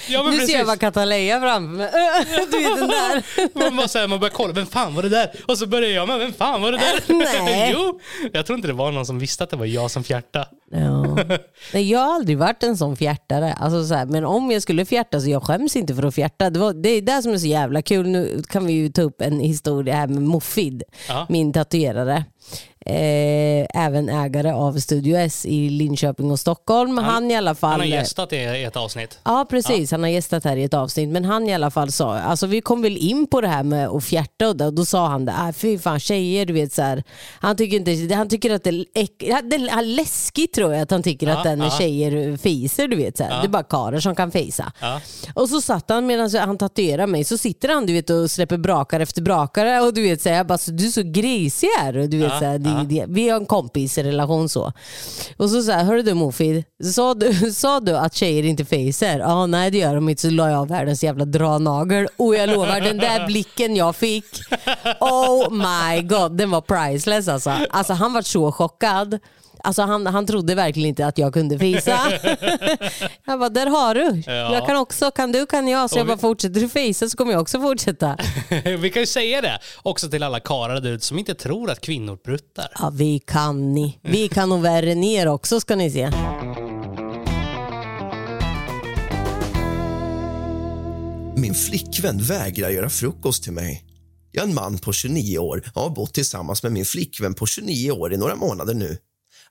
Ja, nu ser jag precis. bara Cataleya framför mig. Du vet den där. Man, bara så här, man börjar kolla, vem fan var det där? Och så börjar jag med, vem fan var det där? Nej. jo, jag tror inte det var någon som visste att det var jag som fjärtade. Ja. Nej, jag har aldrig varit en sån fjärtare. Alltså, så här, men om jag skulle fjärta så jag skäms inte för att fjärta. Det, var, det är det som är så jävla kul. Nu kan vi ju ta upp en historia här med Mofid, Ja. min tatuerare. Eh, även ägare av Studio S i Linköping och Stockholm. Han, i alla fall... Han har gästat i ett avsnitt. Ja precis, han har gästat här i ett avsnitt. Men han i alla fall sa, alltså vi kom väl in på det här med att fjärta och då, då sa han det, ah, fy fan tjejer du vet så här. Han tycker, inte, han tycker att det är, äck, det är läskigt tror jag att han tycker Ja, att den ja. tjejer fiser du vet så här. Ja. Det är bara karlar som kan. Ja. Och så satt han medan han tatuerar mig så sitter han du vet och släpper brakare efter brakare och du vet så här, jag bara, så, du är så grisig här. Du vet, Ja, så här, det, vi har en kompisrelation så. Och så sa hörru du Mofid, sa du, sa du att tjejer inte fejsar? Ja nej det gör de inte. Så la jag världens jävla dranagel och jag lovar den där blicken jag fick, oh my god, den var priceless alltså. Alltså han var så chockad. Alltså han, han trodde verkligen inte att jag kunde fisa. jag bara, där har du. Ja. Jag kan också, kan du kan jag. Så Och jag vi- bara, fortsätter du fisa så kommer jag också fortsätta. Vi kan ju säga det också till alla karlar där ute som inte tror att kvinnor bruttar. Ja, vi kan ni. Vi kan nog värre än er också ska ni se. Min flickvän vägrar göra frukost till mig. Jag är en man på 29 år och har bott tillsammans med min flickvän på 29 år i några månader nu.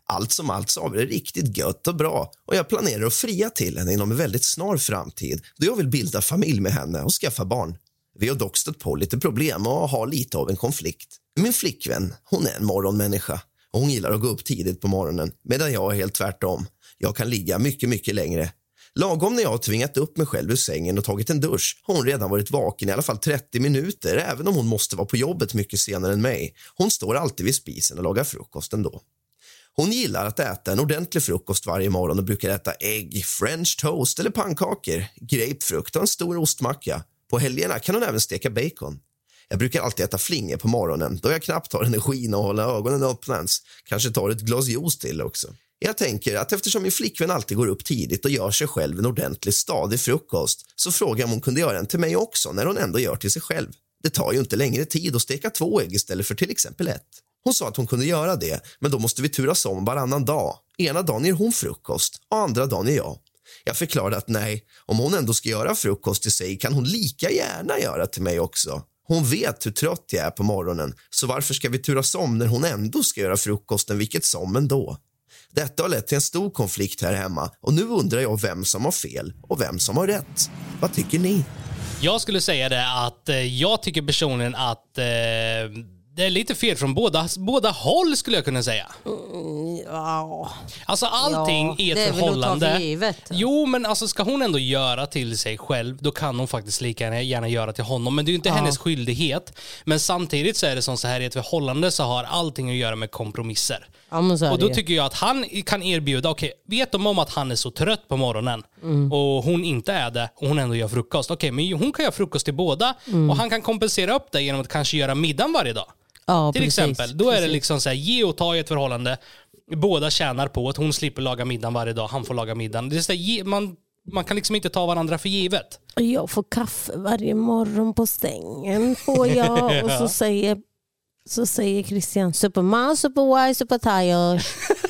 Allt som allt så har vi det riktigt gött och bra och jag planerar att fria till henne inom en väldigt snar framtid då jag vill bilda familj med henne och skaffa barn. Vi har dock stött på lite problem och har lite av en konflikt. Min flickvän, hon är en morgonmänniska och hon gillar att gå upp tidigt på morgonen medan jag är helt tvärtom. Jag kan ligga mycket, mycket längre. Lagom när jag har tvingat upp mig själv ur sängen och tagit en dusch har hon redan varit vaken i alla fall 30 minuter även om hon måste vara på jobbet mycket senare än mig. Hon står alltid vid spisen och lagar frukost ändå. Hon gillar att äta en ordentlig frukost varje morgon och brukar äta ägg, french toast eller pannkakor, grapefrukt och en stor ostmacka. På helgerna kan hon även steka bacon. Jag brukar alltid äta flingor på morgonen då jag knappt har energin att hålla ögonen öppna ens. Kanske tar ett glas juice till också. Jag tänker att eftersom min flickvän alltid går upp tidigt och gör sig själv en ordentlig stadig frukost så frågar jag om hon kunde göra en till mig också när hon ändå gör till sig själv. Det tar ju inte längre tid att steka två ägg istället för till exempel ett. Hon sa att hon kunde göra det, men då måste vi turas om varannan dag. Ena dagen ger hon frukost och andra dagen är jag. Jag förklarade att nej, om hon ändå ska göra frukost till sig kan hon lika gärna göra till mig också. Hon vet hur trött jag är på morgonen, så varför ska vi turas om när hon ändå ska göra frukosten vilket som ändå? Detta har lett till en stor konflikt här hemma och nu undrar jag vem som har fel och vem som har rätt. Vad tycker ni? Jag skulle säga det att eh, jag tycker personligen att eh, det är lite fel från båda, båda håll skulle jag kunna säga. Ja. Alltså allting Ja, i ett det är väl att ta förhållande. för givet. Jo, men alltså ska hon ändå göra till sig själv, då kan hon faktiskt lika gärna- göra till honom. Men det är ju inte Ja. hennes skyldighet. Men samtidigt så är det som så här i ett förhållande så har allting att göra med kompromisser. Ja, Och då tycker jag att han kan erbjuda, okej, vet de om att han är så trött på morgonen Mm. och hon inte är det och hon ändå gör frukost, okej, men hon kan göra frukost till båda Mm. och han kan kompensera upp det genom att kanske göra middagen varje dag. Ja, Till precis, exempel, då är det precis. liksom så här, ge och ta i ett förhållande. Båda tjänar på att hon slipper laga middagen varje dag, han får laga middagen. Det är så här, ge, man, man kan liksom inte ta varandra för givet. Jag får kaffe varje morgon på stängen får jag och så säger, så säger Christian superman, superwise, supertire.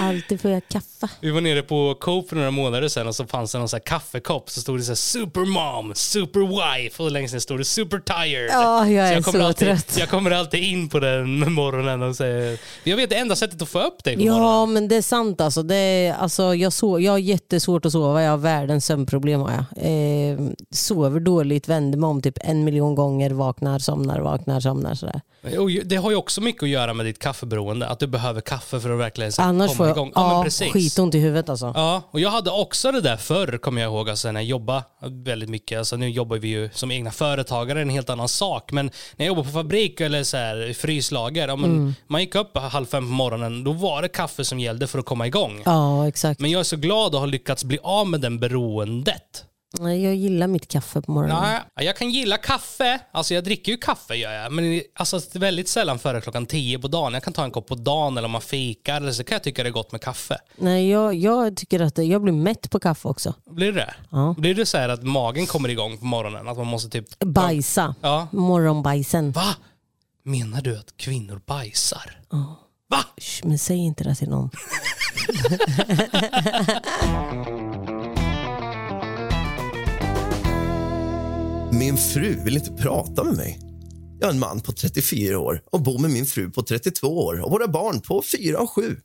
Alltid får jag kaffe. Vi var nere på Coop för några månader sedan och så fanns det någon så här kaffekopp så stod det så här supermom, superwife och längst ner stod det super tired. Ja, jag är kommer så alltid, trött. Jag kommer alltid in på den med morgonen och säger, jag vet det enda sättet att få upp dig på morgonen. Ja men det är sant alltså. Det är, alltså jag, so jag har jättesvårt att sova. Jag har världens sömnproblem. Har jag. Eh, sover dåligt, vänder mig om typ en miljon gånger, vaknar, somnar, vaknar, somnar. Sådär. Och Det har ju också mycket att göra med ditt kaffeberoende, att du behöver kaffe för att verkligen så Annars får jag igång. Ja, ja, precis. skitont i huvudet alltså. Ja, och jag hade också det där förr, kommer jag ihåg, alltså när jag jobbade väldigt mycket. Alltså nu jobbar vi ju som egna företagare, en helt annan sak. Men när jag jobbade på fabrik eller så här, i fryslager, ja, men Mm. man gick upp halv fem på morgonen, då var det kaffe som gällde för att komma igång. Ja exakt. Men jag är så glad att ha lyckats bli av med den beroendet. Nej, Jag gillar mitt kaffe på morgonen. Nej, jag kan gilla kaffe. Alltså jag dricker ju kaffe gör jag. Men alltså, det är väldigt sällan före klockan tio på dagen. Jag kan ta en kopp på dagen eller om man fikar. Eller så kan jag tycka det är gott med kaffe. Nej, jag, jag tycker att det, jag blir mätt på kaffe också. Blir det Ja. Blir det så här att magen kommer igång på morgonen? Att man måste typ... Bajsa. Ja. Morgonbajsen. Va? Menar du att kvinnor bajsar? Va? Shh, Men säg inte det till någon. Min fru vill inte prata med mig. Jag är en man på 34 år och bor med min fru på 32 år och våra barn på 4 och 7.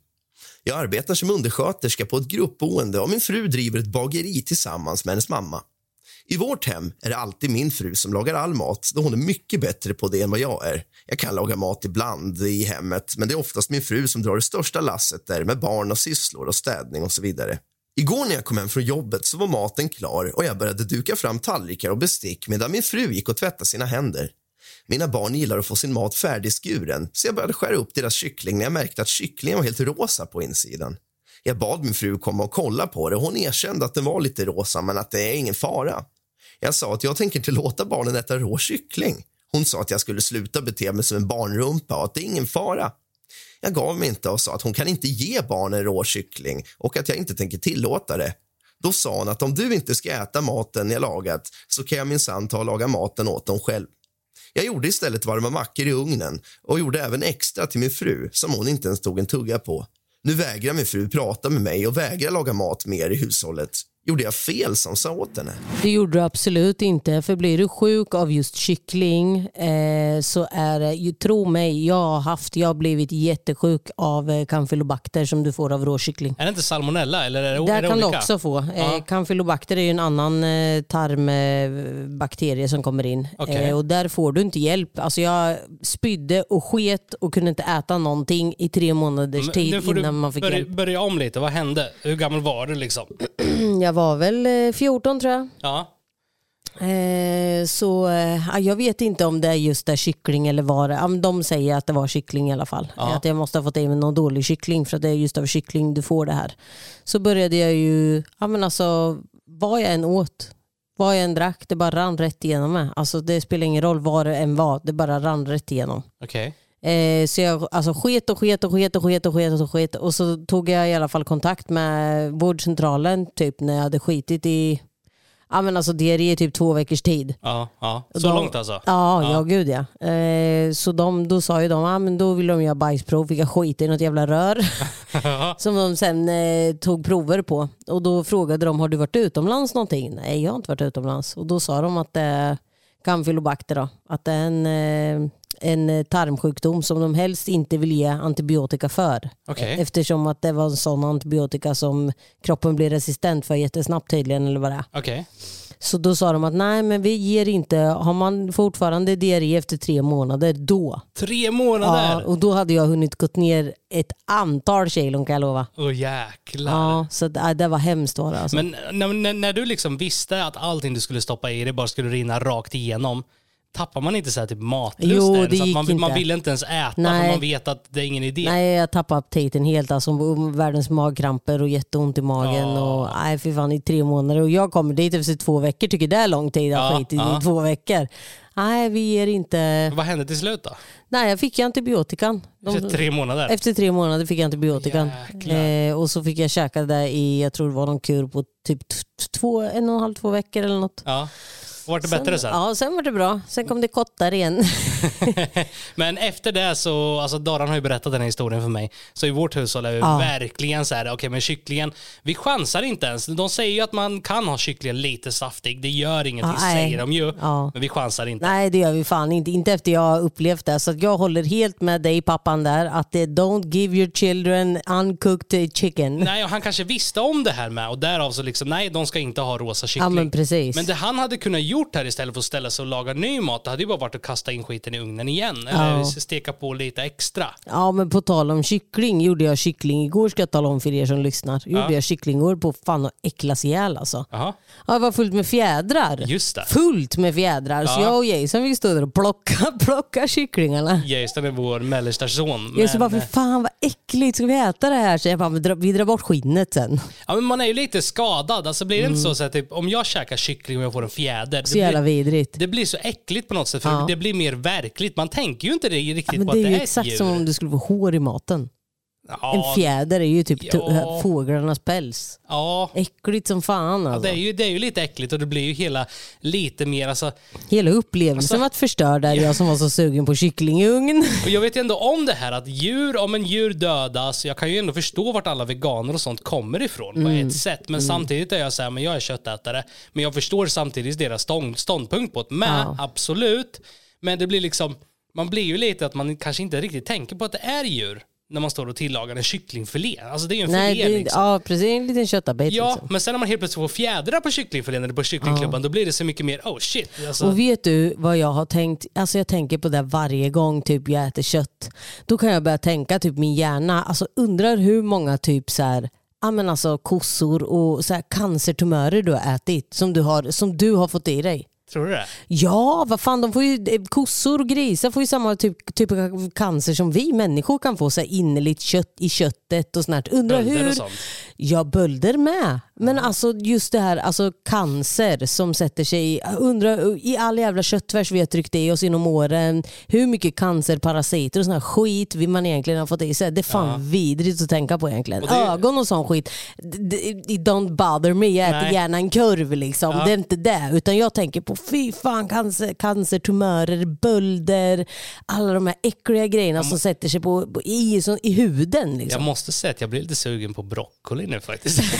Jag arbetar som undersköterska på ett gruppboende och min fru driver ett bageri tillsammans med hennes mamma. I vårt hem är det alltid min fru som lagar all mat då hon är mycket bättre på det än vad jag är. Jag kan laga mat ibland i hemmet men det är oftast min fru som drar det största lasset där med barn och sysslor och städning och så vidare. Igår när jag kom hem från jobbet så var maten klar och jag började duka fram tallrikar och bestick medan min fru gick och tvättade sina händer. Mina barn gillar att få sin mat färdigskuren så jag började skära upp deras kyckling när jag märkte att kycklingen var helt rosa på insidan. Jag bad min fru komma och kolla på det och hon erkände att den var lite rosa men att det är ingen fara. Jag sa att jag tänker inte låta barnen äta rå kyckling. Hon sa att jag skulle sluta bete mig som en barnrumpa och att det är ingen fara. Jag gav mig inte och sa att hon kan inte ge barnen rå kyckling och att jag inte tänker tillåta det. Då sa hon att om du inte ska äta maten jag lagat så kan jag minsann ta och laga maten åt dem själv. Jag gjorde istället varma mackor i ugnen och gjorde även extra till min fru som hon inte ens tog en tugga på. Nu vägrar min fru prata med mig och vägrar laga mat mer i hushållet. Gjorde jag fel som sa åt henne? Det gjorde du absolut inte. För blir du sjuk av just kyckling eh, så är det, tro mig, jag har haft, jag har blivit jättesjuk av eh, campylobacter som du får av råkyckling. Är det inte salmonella eller är det, Där är det kan du olika? också få. Eh, campylobacter är ju en annan eh, tarmbakterie som kommer in. Okej. Eh, och där får du inte hjälp. Alltså jag spydde och sket och kunde inte äta någonting i tre månaders Men tid innan du man fick börja, hjälp. börja om lite. Vad hände? Hur gammal var du liksom? Jag var väl eh, 14 tror jag. Ja. Eh, så eh, ja, jag vet inte om det är just det kyckling eller vad det men De säger att det var kyckling i alla fall. Ja. Att jag måste ha fått i mig någon dålig kyckling för att det är just av kyckling du får det här. Så började jag ju, ja men alltså vad jag än åt, vad jag än drack, det bara rann rätt igenom mig. Alltså det spelar ingen roll vad det än var, det bara rann rätt igenom. Okej. Eh, så jag alltså, sket och sket och sket och sket och sket och sket och så tog jag i alla fall kontakt med vårdcentralen typ när jag hade skitit i Ja men alltså diarré i typ två veckors tid. Ja, ja. Så Då- långt alltså? Ja, ja. gud ja. Eh, så de, då sa ju de, ah, men då vill de göra bajsprov, fick jag skita i något jävla rör. som de sen eh, tog prover på. Och då frågade de, har du varit utomlands någonting? Nej, jag har inte varit utomlands. Och då sa de att det är campylobacter då. Att det är en, eh, en tarmsjukdom som de helst inte vill ge antibiotika för. Okej. Eftersom att det var en sån antibiotika som kroppen blir resistent för jättesnabbt tydligen eller vad det är. Okej. Så då sa de att nej men vi ger inte, har man fortfarande diarré efter tre månader då. Tre Ja, månader? och då hade jag hunnit gått ner ett antal kilon kan jag lova. Åh jäklar. Ja, så att, äh, det var hemskt var det alltså. Men när, när, när du liksom visste att allting du skulle stoppa i dig bara skulle rinna rakt igenom, tappar man inte så här typ matlusten? Jo, det så att gick man, man inte. vill inte ens äta för Nej. man vet att det är ingen idé. Nej jag tappade aptiten helt alltså. Världens magkramper och jätteont i magen. Ja. Och, nej fy fan i tre månader. Och jag kommer dit efter två veckor, tycker det är lång tid. Har Ja, skitit ja. i två veckor. Nej, vi ger inte... Vad hände till slut då? Nej, jag fick antibiotikan. De- Efter tre månader? Efter tre månader fick jag antibiotikan. Eh, och så fick jag käka det där i, jag tror det var någon kur på typ två, en och en halv, två veckor eller något. Ja. Och vart det bättre sen? Ja, sen var det bra. Sen kom det kottar igen. Men efter det så, alltså Daran har ju berättat den här historien för mig, så i vårt hushåll är vi Ja. verkligen så här, okej men kycklingen, vi chansar inte ens. De säger ju att man kan ha kycklingen lite saftig, det gör ingenting Ja, säger de ju, Ja. men vi chansar inte. Nej, det gör vi fan inte. Inte efter jag har upplevt det. Så jag håller helt med dig pappan där. Att det, don't give your children uncooked chicken. Nej, och han kanske visste om det här med och därav så liksom, nej de ska inte ha rosa kyckling. Ja, men precis. Men det han hade kunnat gjort här istället för att ställa sig och laga ny mat, det hade ju bara varit att kasta in skiten i ugnen igen. Eller Ja. steka på lite extra. Ja men på tal om kyckling, gjorde jag kyckling igår ska jag tala om för er som lyssnar. Gjorde Ja. jag kyckling igår på fan och äcklas ihjäl alltså. Ja, det var fullt med fjädrar. Just det. Fullt med fjädrar. Så Ja. jag och Jason fick stå där och plocka, plocka kycklingarna. Jason är vår mellersta son. Jag så bara, men- för fan vad äckligt, ska vi äta det här? Så jag bara, vi drar, vi drar bort skinnet sen. Ja, men man är ju lite skadad. Alltså blir det inte så, så att typ, om jag käkar kyckling och jag får en fjäder. Mm. Så jävla vidrigt. det blir så äckligt på något sätt för Ja. det blir mer verkligt. Man tänker ju inte det riktigt Ja, men på det att är det ju är ett exakt djur. som om du skulle få hår i maten. Ja, En fjäder är ju typ Ja. fåglarnas päls. Ja, Äckligt som fan ja alltså. det, är ju, det är ju lite äckligt och det blir ju hela lite mer alltså, Hela upplevelsen Alltså- var förstörd där jag som var så sugen på kyckling i ugn. Och jag vet ju ändå om det här att djur, om en djur dödas, jag kan ju ändå förstå vart alla veganer och sånt kommer ifrån Mm. på ett sätt. Men samtidigt är jag så här, men jag är köttätare. Men jag förstår samtidigt deras stånd, ståndpunkt på det Ja. absolut. Men det blir liksom, man blir ju lite att man kanske inte riktigt tänker på att det är djur när man står och tillagar en kycklingfilé. Alltså det är ju en Nej, filé det, liksom. ja precis, en liten köttabit. Ja, liksom. men sen när man helt plötsligt får fjädrar på kycklingfilén eller på kycklingklubban, då blir det så mycket mer, oh shit. Alltså, Och vet du vad jag har tänkt? Alltså jag tänker på det varje gång typ jag äter kött. Då kan jag börja tänka, typ min hjärna, alltså undrar hur många typ så här, ja men alltså kossor och så här cancertumörer du har ätit som du har, som du har fått i dig. Tror du det? Ja, vad fan, de får ju, eh, kossor och grisar får ju samma typ, typ av cancer som vi människor kan få, så här innerligt kött i köttet och sånt. Undrar Bölder hur... och sånt. Ja, bölder med. Men alltså just det här, alltså cancer som sätter sig i, undrar i all jävla köttfärs vi har tryckt i oss genom åren, hur mycket cancerparasiter och sån här skit vi man egentligen har fått i sig. Det är fan vidrigt att tänka på egentligen. Och det- Ögon och sån skit, it don't bother me. Jag äter Nej. gärna en kurv liksom. Ja. Det är inte det. Utan jag tänker på fy fan cancer, cancertumörer, bölder, alla de här äckliga grejerna som sätter sig på, på, i, som, i huden. Liksom. Jag måste säga att jag blir lite sugen på broccoli nu faktiskt.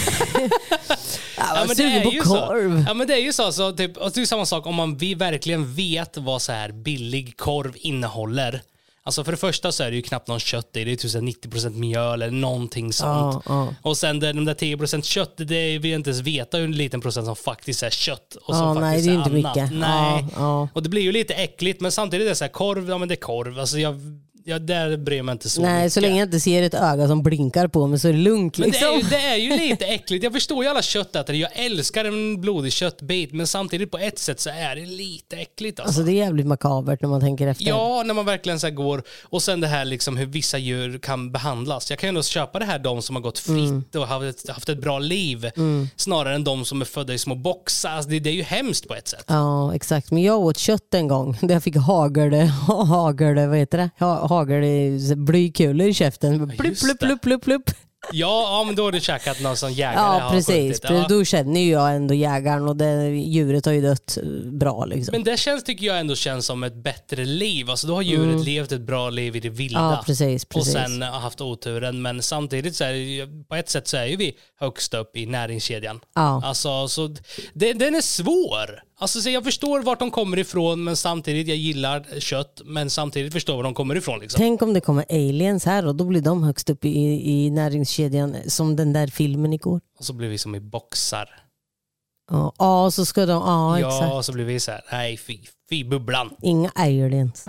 Ja, men det är ju korv. Så. Ja men det är ju så. så typ, och det är samma sak om man vi verkligen vet vad så här billig korv innehåller. Alltså för det första så är det ju knappt någon kött i, det är tusen 90% mjöl eller någonting sånt. Ja, ja. Och sen det, de där 10% kött, det vill jag inte ens veta hur liten procent som faktiskt är kött och som nej, faktiskt det är är inte annat. mycket. Nej. Och det blir ju lite äckligt men samtidigt är det så här korv, ja men det är korv. Alltså jag, jag där bryr jag mig inte så Nej, mycket. så länge jag inte ser ett öga som blinkar på mig så är det lugnt. Men det är, Liksom. ju, det är ju lite äckligt. Jag förstår ju alla köttätare. Jag älskar en blodig köttbit, men samtidigt på ett sätt så är det lite äckligt. Alltså. Alltså det är jävligt makabert när man tänker efter. Ja, när man verkligen så här går och sen det här liksom hur vissa djur kan behandlas. Jag kan ju ändå köpa det här de som har gått fritt Mm. och haft ett, haft ett bra liv snarare än de som är födda i små boxar. Alltså det, det är ju hemskt på ett sätt. Ja, exakt. Men jag åt kött en gång där jag fick hagel, hagel, vad heter det? Ha- Hagel, blykulor i käften. Plupp, plupp, plupp, plupp, plupp. Ja, ja men då har du käkat någon som jägare Ja, har precis. skjutit. Ja. Då känner ju jag ändå jägaren och det, djuret har ju dött eh, bra. Liksom. Men det känns, tycker jag ändå känns som ett bättre liv. Alltså då har djuret levt ett bra liv i det vilda. Mm. Ja, precis, precis. Och sen har haft oturen. Men samtidigt så är det, ju- på ett sätt så är ju vi högst upp i näringskedjan. Ja. Alltså, så det, den är svår. Alltså, så jag förstår vart de kommer ifrån men samtidigt, jag gillar kött men samtidigt förstår jag var de kommer ifrån. Liksom. Tänk om det kommer aliens här och då blir de högst upp i, i näringskedjan som den där filmen igår. Och så blir vi som i boxar. Ja, ja så ska de, ja, Ja, exakt. så blir vi så här, nej fy, fy bubblan. Inga aliens.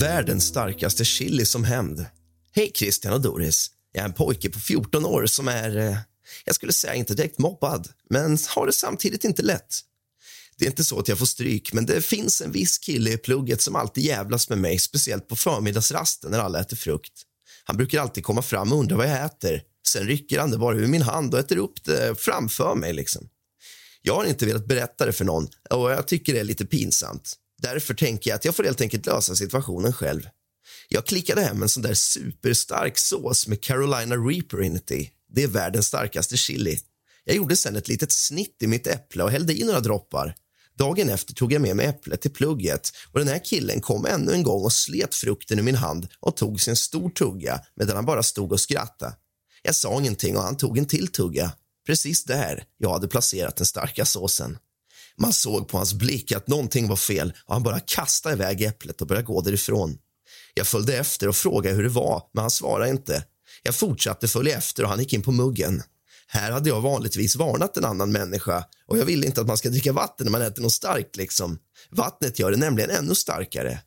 Världens starkaste chili som hämnd. Hej Christian och Doris. Jag är en pojke på 14 år som är, eh, jag skulle säga inte direkt mobbad, men har det samtidigt inte lätt. Det är inte så att jag får stryk, men det finns en viss kille i plugget som alltid jävlas med mig, speciellt på förmiddagsrasten när alla äter frukt. Han brukar alltid komma fram och undra vad jag äter. Sen rycker han det bara ur min hand och äter upp det framför mig. Liksom. Jag har inte velat berätta det för någon och jag tycker det är lite pinsamt. Därför tänker jag att jag får helt enkelt lösa situationen själv. Jag klickade hem en sån där superstark sås med Carolina Reaper inuti. Det är världens starkaste chili. Jag gjorde sen ett litet snitt i mitt äpple och hällde i några droppar. Dagen efter tog jag med mig äpplet till plugget och den här killen kom ännu en gång och slet frukten ur min hand och tog sin stor tugga medan han bara stod och skrattade. Jag sa ingenting och han tog en till tugga. Precis där jag hade placerat den starka såsen. Man såg på hans blick att någonting var fel och han bara kastade iväg äpplet och började gå därifrån. Jag följde efter och frågade hur det var, men han svarade inte. Jag fortsatte följa efter och han gick in på muggen. Här hade jag vanligtvis varnat en annan människa och jag ville inte att man ska dricka vatten när man äter något starkt. Liksom. Vattnet gör det nämligen ännu starkare.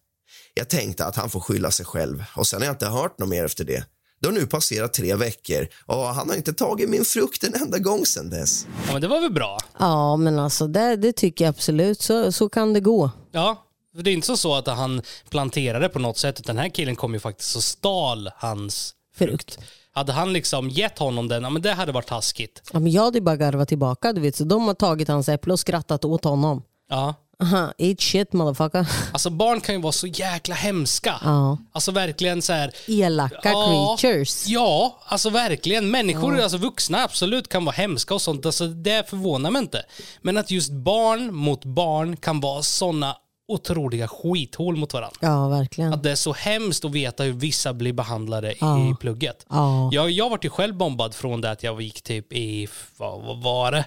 Jag tänkte att han får skylla sig själv och sen har jag inte hört något mer efter det. Det har nu passerat tre veckor och han har inte tagit min frukt en enda gång sen dess. Ja, men det var väl bra? Ja, men alltså det, det tycker jag absolut. Så, så kan det gå. Ja, för det är inte så, så att han planterade på något sätt, utan den här killen kom ju faktiskt och stal hans Frukt. Hade han liksom gett honom den, ja men det hade varit taskigt. Ja, men jag hade bara garvat tillbaka. Du vet, så de har tagit hans äpple och skrattat åt honom. Ja. Aha, eat shit motherfucker. Alltså barn kan ju vara så jäkla hemska. Ja. Alltså verkligen så här. Elaka Ja, creatures. Ja, alltså verkligen. Människor, alltså vuxna absolut kan vara hemska och sånt. Alltså det förvånar mig inte. Men att just barn mot barn kan vara såna otroliga skithål mot varandra. Ja, verkligen. Att det är så hemskt att veta hur vissa blir behandlade Ja. i plugget. Ja. Jag, jag vart ju själv bombad från det att jag gick typ i, vad, vad var det?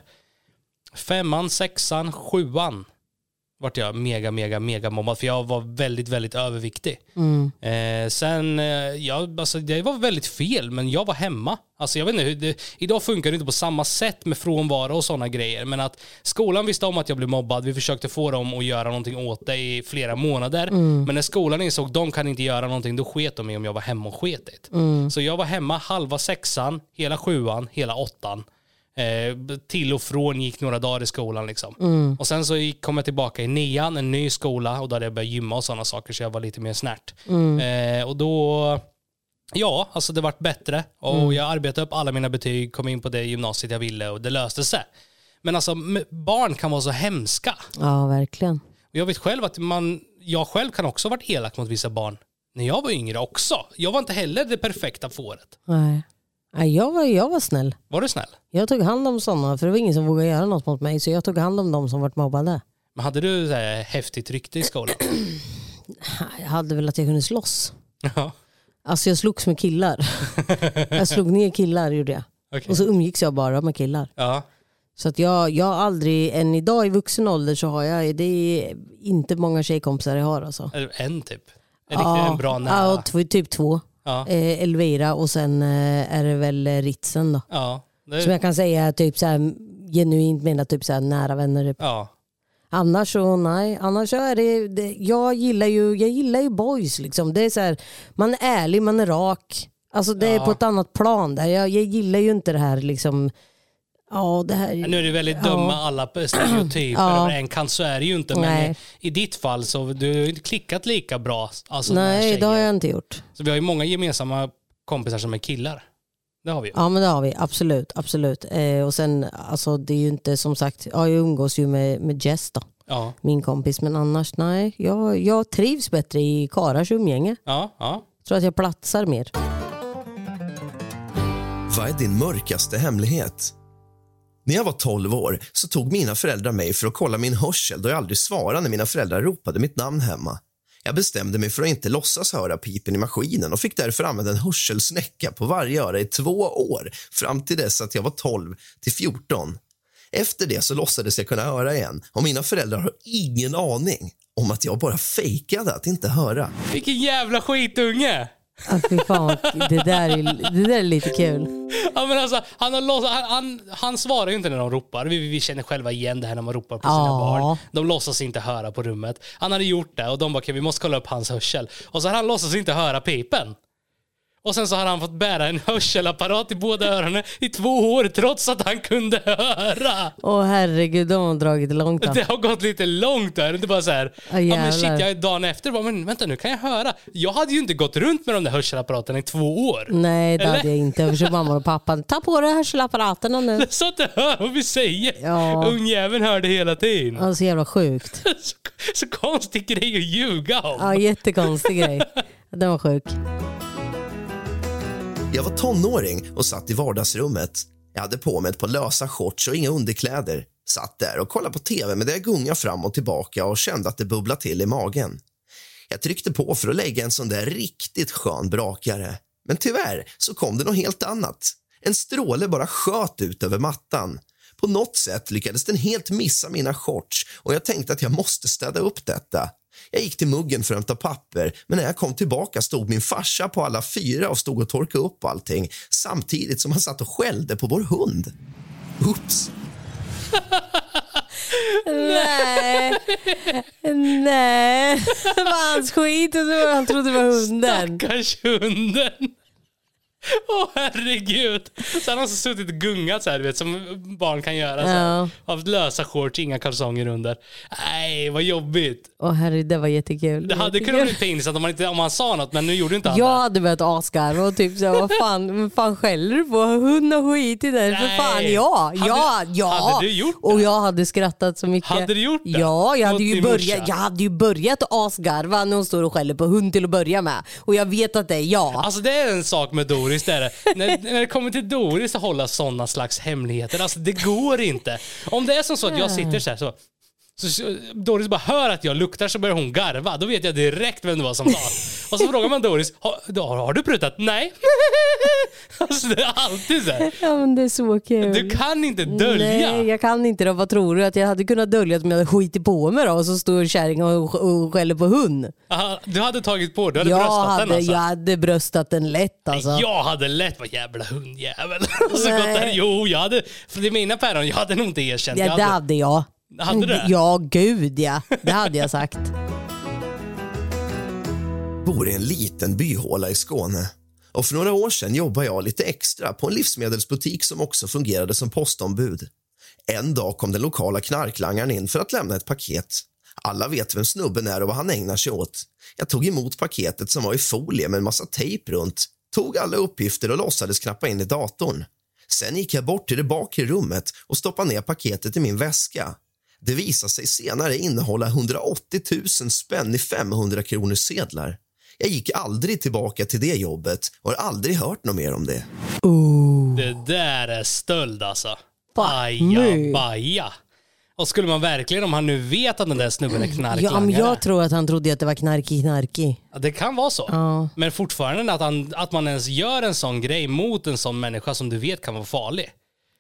Femman, sexan, sjuan vart jag mega, mega, mega mobbad för jag var väldigt, väldigt överviktig. Mm. Eh, sen, eh, jag, alltså, det var väldigt fel, men jag var hemma. Alltså, jag vet inte, hur det, idag funkar det inte på samma sätt med frånvaro och sådana grejer, men att skolan visste om att jag blev mobbad, vi försökte få dem att göra någonting åt det i flera månader, Mm. men när skolan insåg att de kan inte göra någonting, då sket de i om jag var hemma och sket det. Mm. Så jag var hemma halva sexan, hela sjuan, hela åttan. Eh, till och från gick några dagar i skolan liksom. Mm. Och sen så gick, kom jag tillbaka i nian, en ny skola och där hade jag börjat gymma och sådana saker så jag var lite mer snärt. Mm. Eh, och då, ja, alltså det vart bättre och Mm. jag arbetade upp alla mina betyg, kom in på det gymnasiet jag ville och det löste sig. Men alltså barn kan vara så hemska. Ja, verkligen. Och jag vet själv att man, jag själv kan också ha varit elak mot vissa barn. När jag var yngre också. Jag var inte heller det perfekta fåret. Nej. Nej, jag, var, jag var snäll. Var du snäll? Jag tog hand om sådana, för det var ingen som vågade göra något mot mig. Så jag tog hand om de som varit mobbade. Men hade du så här häftigt rykte i skolan? Jag hade väl att jag kunde slåss. ja. Alltså jag slogs med killar. jag slog ner killar gjorde jag. Okej. Och så umgicks jag bara med killar. Ja. Så att jag, jag har aldrig, än idag i vuxen ålder så har jag, det är inte många tjejkompisar jag har alltså. En typ. En, riktigt, en bra nära. Ja, typ två. Ja. Eh, Elvira och sen eh, är det väl eh, Ritzen då. Ja. Det, Som jag kan säga typ så här, genuint menar typ så här, nära vänner. Typ. ja. Annars så nej, annars så är det, det jag, gillar ju, jag gillar ju boys liksom. Det är så här, man är ärlig, man är rak. Alltså det är Ja. på ett annat plan där. Jag, jag gillar ju inte det här liksom, ja det här. Nu är det väldigt dumma alla stereotyper Ja. över en kant, så är det ju inte. Men Nej. i, i ditt fall så du har inte klickat lika bra. Alltså nej det har jag inte gjort. Så vi har ju många gemensamma kompisar som är killar. Det har vi ju. Ja men det har vi, absolut. absolut. Eh, och sen, alltså det är ju inte som sagt, ja, jag umgås ju med, med Jess då, Ja. min kompis. Men annars nej, jag, jag trivs bättre i karars umgänge. Ja, ja. Tror att jag platsar mer. Vad är din mörkaste hemlighet? När jag var 12 år så tog mina föräldrar mig för att kolla min hörsel då jag aldrig svarade när mina föräldrar ropade mitt namn hemma. Jag bestämde mig för att inte låtsas höra pipen i maskinen och fick därför använda en hörselsnäcka på varje öra i två år fram till dess att jag var 12 till 14. Efter det så låtsades jag kunna höra igen och mina föräldrar har ingen aning om att jag bara fejkade att inte höra. Vilken jävla skitunge! Fy fan, det, där är, det där är lite kul. Ja, men alltså, han, har låtsas, han, han, han svarar ju inte när de ropar. Vi, vi känner själva igen det här när man ropar på sina Ja. barn. De låtsas inte höra på rummet. Han hade gjort det och de bara, okej vi måste kolla upp hans hörsel. Och så har han låtsas inte höra pipen. Och sen så har han fått bära en hörselapparat i båda öronen i två år trots att han kunde höra. Åh herregud, de har dragit långt. då. Det har gått lite långt där. Är bara så här, Ja, ja, men shit, jag, dagen efter bara, men vänta nu kan jag höra. Jag hade ju inte gått runt med de där hörselapparaterna i två år. Nej, det Eller? hade jag inte. Jag försökte mamma och pappa, ta på dig hörselapparaterna nu. Så att du hör vad vi säger. Ja. Ungjäveln hör det hela tiden. Ja, så jävla sjukt. Så, så konstig grej att ljuga om. Ja, jättekonstig grej. Den var sjuk. Jag var tonåring och satt i vardagsrummet. Jag hade på mig ett par lösa shorts och inga underkläder. Satt där och kollade på tv med det jag gunga fram och tillbaka och kände att det bubblade till i magen. Jag tryckte på för att lägga en sån där riktigt skön brakare. Men tyvärr så kom det något helt annat. En stråle bara sköt ut över mattan. På något sätt lyckades den helt missa mina shorts och jag tänkte att jag måste städa upp detta. Jag gick till muggen för att hämta papper, men när jag kom tillbaka stod min farsa på alla fyra och stod och torkade upp allting samtidigt som han satt och skällde på vår hund. Oops! Nej, nej. Det var hans skit och han trodde det var hunden. Stackars hunden. Åh herregud. Så han har så suttit och gungat så här, du vet, som barn kan göra. Så här. Ja. Haft lösa shorts, inga kalsonger under. Nej, vad jobbigt. Åh herregud, det var jättekul. Det hade kunnat bli pinsamt om man, inte, om man sa något, men nu gjorde inte han Jag det. hade börjat asgarva och typ såhär, vad fan, vad fan skäller du på? Hund och skit i den. För fan, ja, ja, Hade- ja. hade du gjort det? Och jag hade skrattat så mycket. Hade du gjort det? Ja, jag hade, Mot ju börjat, jag hade ju börjat asgarva när hon står och skäller på hund till att börja med. Och jag vet att det är jag. Alltså det är en sak med Doris, det är det. När, när det kommer till Doris att hålla sådana slags hemligheter, alltså det går inte. Om det är som så att jag sitter så här så, så Doris bara hör att jag luktar så börjar hon garva. Då vet jag direkt vem det var som sa. Och så frågar man Doris, har, har, du prutat? Nej. Alltså det är alltid så här. Ja men det är så kul. Du kan inte dölja. Nej, jag kan inte då. Vad tror du? Att jag hade kunnat dölja om jag hade skitit på mig då och så står kärringen och, och skäller på hund. Aha, Du hade tagit på, du hade jag, bröstat hade, den alltså. jag hade bröstat den lätt alltså. Jag hade lätt varit jävla hundjävel. Och så Nej. gått där, jo, jag hade, för det är mina päron, jag hade nog inte erkänt. Ja, jag det hade jag. Hade du det? Ja, gud ja. Det hade jag sagt. bor i en liten byhåla i Skåne. Och för några år sedan jobbade jag lite extra på en livsmedelsbutik som också fungerade som postombud. En dag kom den lokala knarklangaren in för att lämna ett paket. Alla vet vem snubben är och vad han ägnar sig åt. Jag tog emot paketet som var i folie med en massa tejp runt, tog alla uppgifter och låtsades knappa in i datorn. Sen gick jag bort till det bakre rummet och stoppade ner paketet i min väska. Det visade sig senare innehålla 180 000 spänn i 500 kronors sedlar. Jag gick aldrig tillbaka till det jobbet och har aldrig hört något mer om det. Det där är stöld alltså. Fuck Aja me. baja. Och skulle man verkligen, om han nu vet att den där snubben är Ja, knarklangare. men jag tror att han trodde att det var knarkig knarkig. Ja, det kan vara så. Ja. Men fortfarande att, han, att man ens gör en sån grej mot en sån människa som du vet kan vara farlig.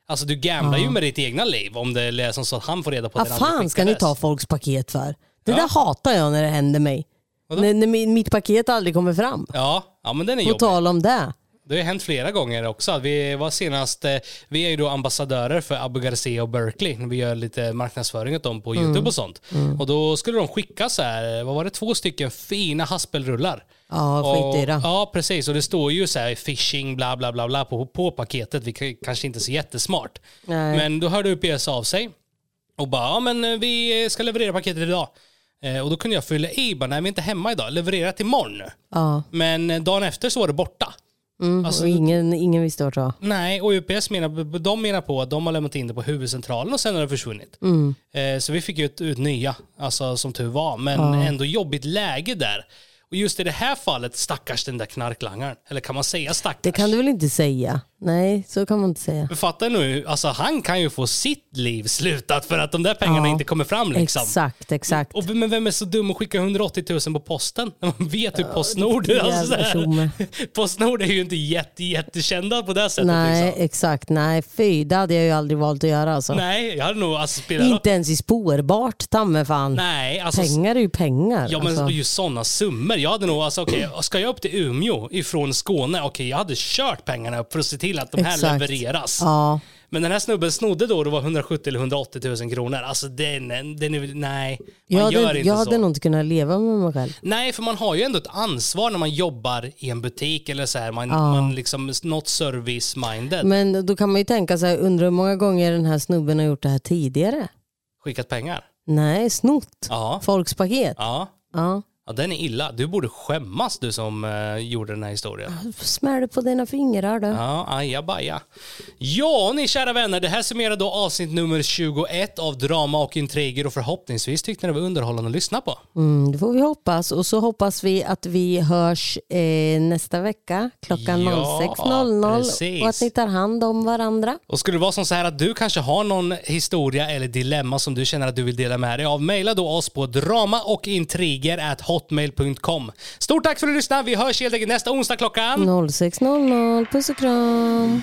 Alltså du gamblar ju med ditt egna liv om det är som så att han får reda på att Vad den aldrig fan ska ni skickades. ta folks paket för? Det Ja. där hatar jag när det händer mig. Vadå? När, när mi- mitt paket aldrig kommer fram. Ja, ja men den är På jobbig. tal om det. Det har ju hänt flera gånger också. Vi var senast, eh, vi är ju då ambassadörer för Abu Garcia och Berkeley. Vi gör lite marknadsföring åt dem på Mm. YouTube och sånt. Och då skulle de skicka så här, vad var det, två stycken fina haspelrullar. Ja, Och- skitdyra. Ja, precis. Och det står ju så här phishing bla bla bla bla på, på paketet. Vi kan- kanske inte så jättesmart. Nej. Men då hörde UPS av sig och bara, ja men eh, vi ska leverera paketet idag. Eh, och då kunde jag fylla i, bara, nej vi är inte hemma idag, leverera till imorgon. Ja. Men eh, dagen efter så var det borta. Mm, Alltså, och ingen, ingen visste vart det var. Nej, och UPS menar, de menar på att de har lämnat in det på huvudcentralen och sen har det försvunnit. Mm. Eh, så vi fick ut, ut nya, alltså som tur var. Men Ja. ändå jobbigt läge där. Och just i det här fallet, stackars den där knarklangaren. Eller kan man säga stackars? Det kan du väl inte säga? Nej, så kan man inte säga. Men Fatta nu, alltså han kan ju få sitt liv slutat för att de där pengarna Ja. inte kommer fram liksom. Exakt, exakt. Och, men vem är så dum och skickar 180 000 på posten? När man vet hur Postnord riktig alltså, jävla tjomme. Postnord är ju inte jätte, jättekända på det sättet. Nej, Liksom. exakt. Nej, fy. Det hade jag ju aldrig valt att göra alltså. Nej, jag hade nog alltså spelat... Inte ens i spårbart, ta mig fan. Nej, alltså... Pengar är ju pengar. Ja men alltså. just sådana summor. Jag hade nog, alltså okej, ska jag upp till Umeå ifrån Skåne, okej jag hade kört pengarna upp för att se till att de här Exakt. levereras. Ja. Men den här snubben snodde då, det var 170 eller 180 000 kronor. Alltså den, den är, nej. Man Jag, gör hade, inte jag så. hade nog inte kunnat leva med mig själv. Nej, för man har ju ändå ett ansvar när man jobbar i en butik eller så här. Man, Ja. man liksom, något service-minded. Men då kan man ju tänka sig, undrar hur många gånger den här snubben har gjort det här tidigare? Skickat pengar. Nej, snott. Ja. Folks paket. Ja. Ja. Ja, den är illa. Du borde skämmas du som eh, gjorde den här historien. Smäll på dina fingrar du. Ja, ajabaja. Ja, ni kära vänner, det här summerar då avsnitt nummer 21 av Drama och intriger och förhoppningsvis tyckte ni det var underhållande att lyssna på. Mm, det får vi hoppas. Och så hoppas vi att vi hörs eh, nästa vecka klockan Ja, 06.00 precis. och att ni tar hand om varandra. Och skulle det vara som så här att du kanske har någon historia eller dilemma som du känner att du vill dela med dig av, mejla då oss på drama och intriger at hotmail.com. Stort tack för att du lyssnade. Vi hörs helt enkelt nästa onsdag klockan. 06.00. Puss och kram.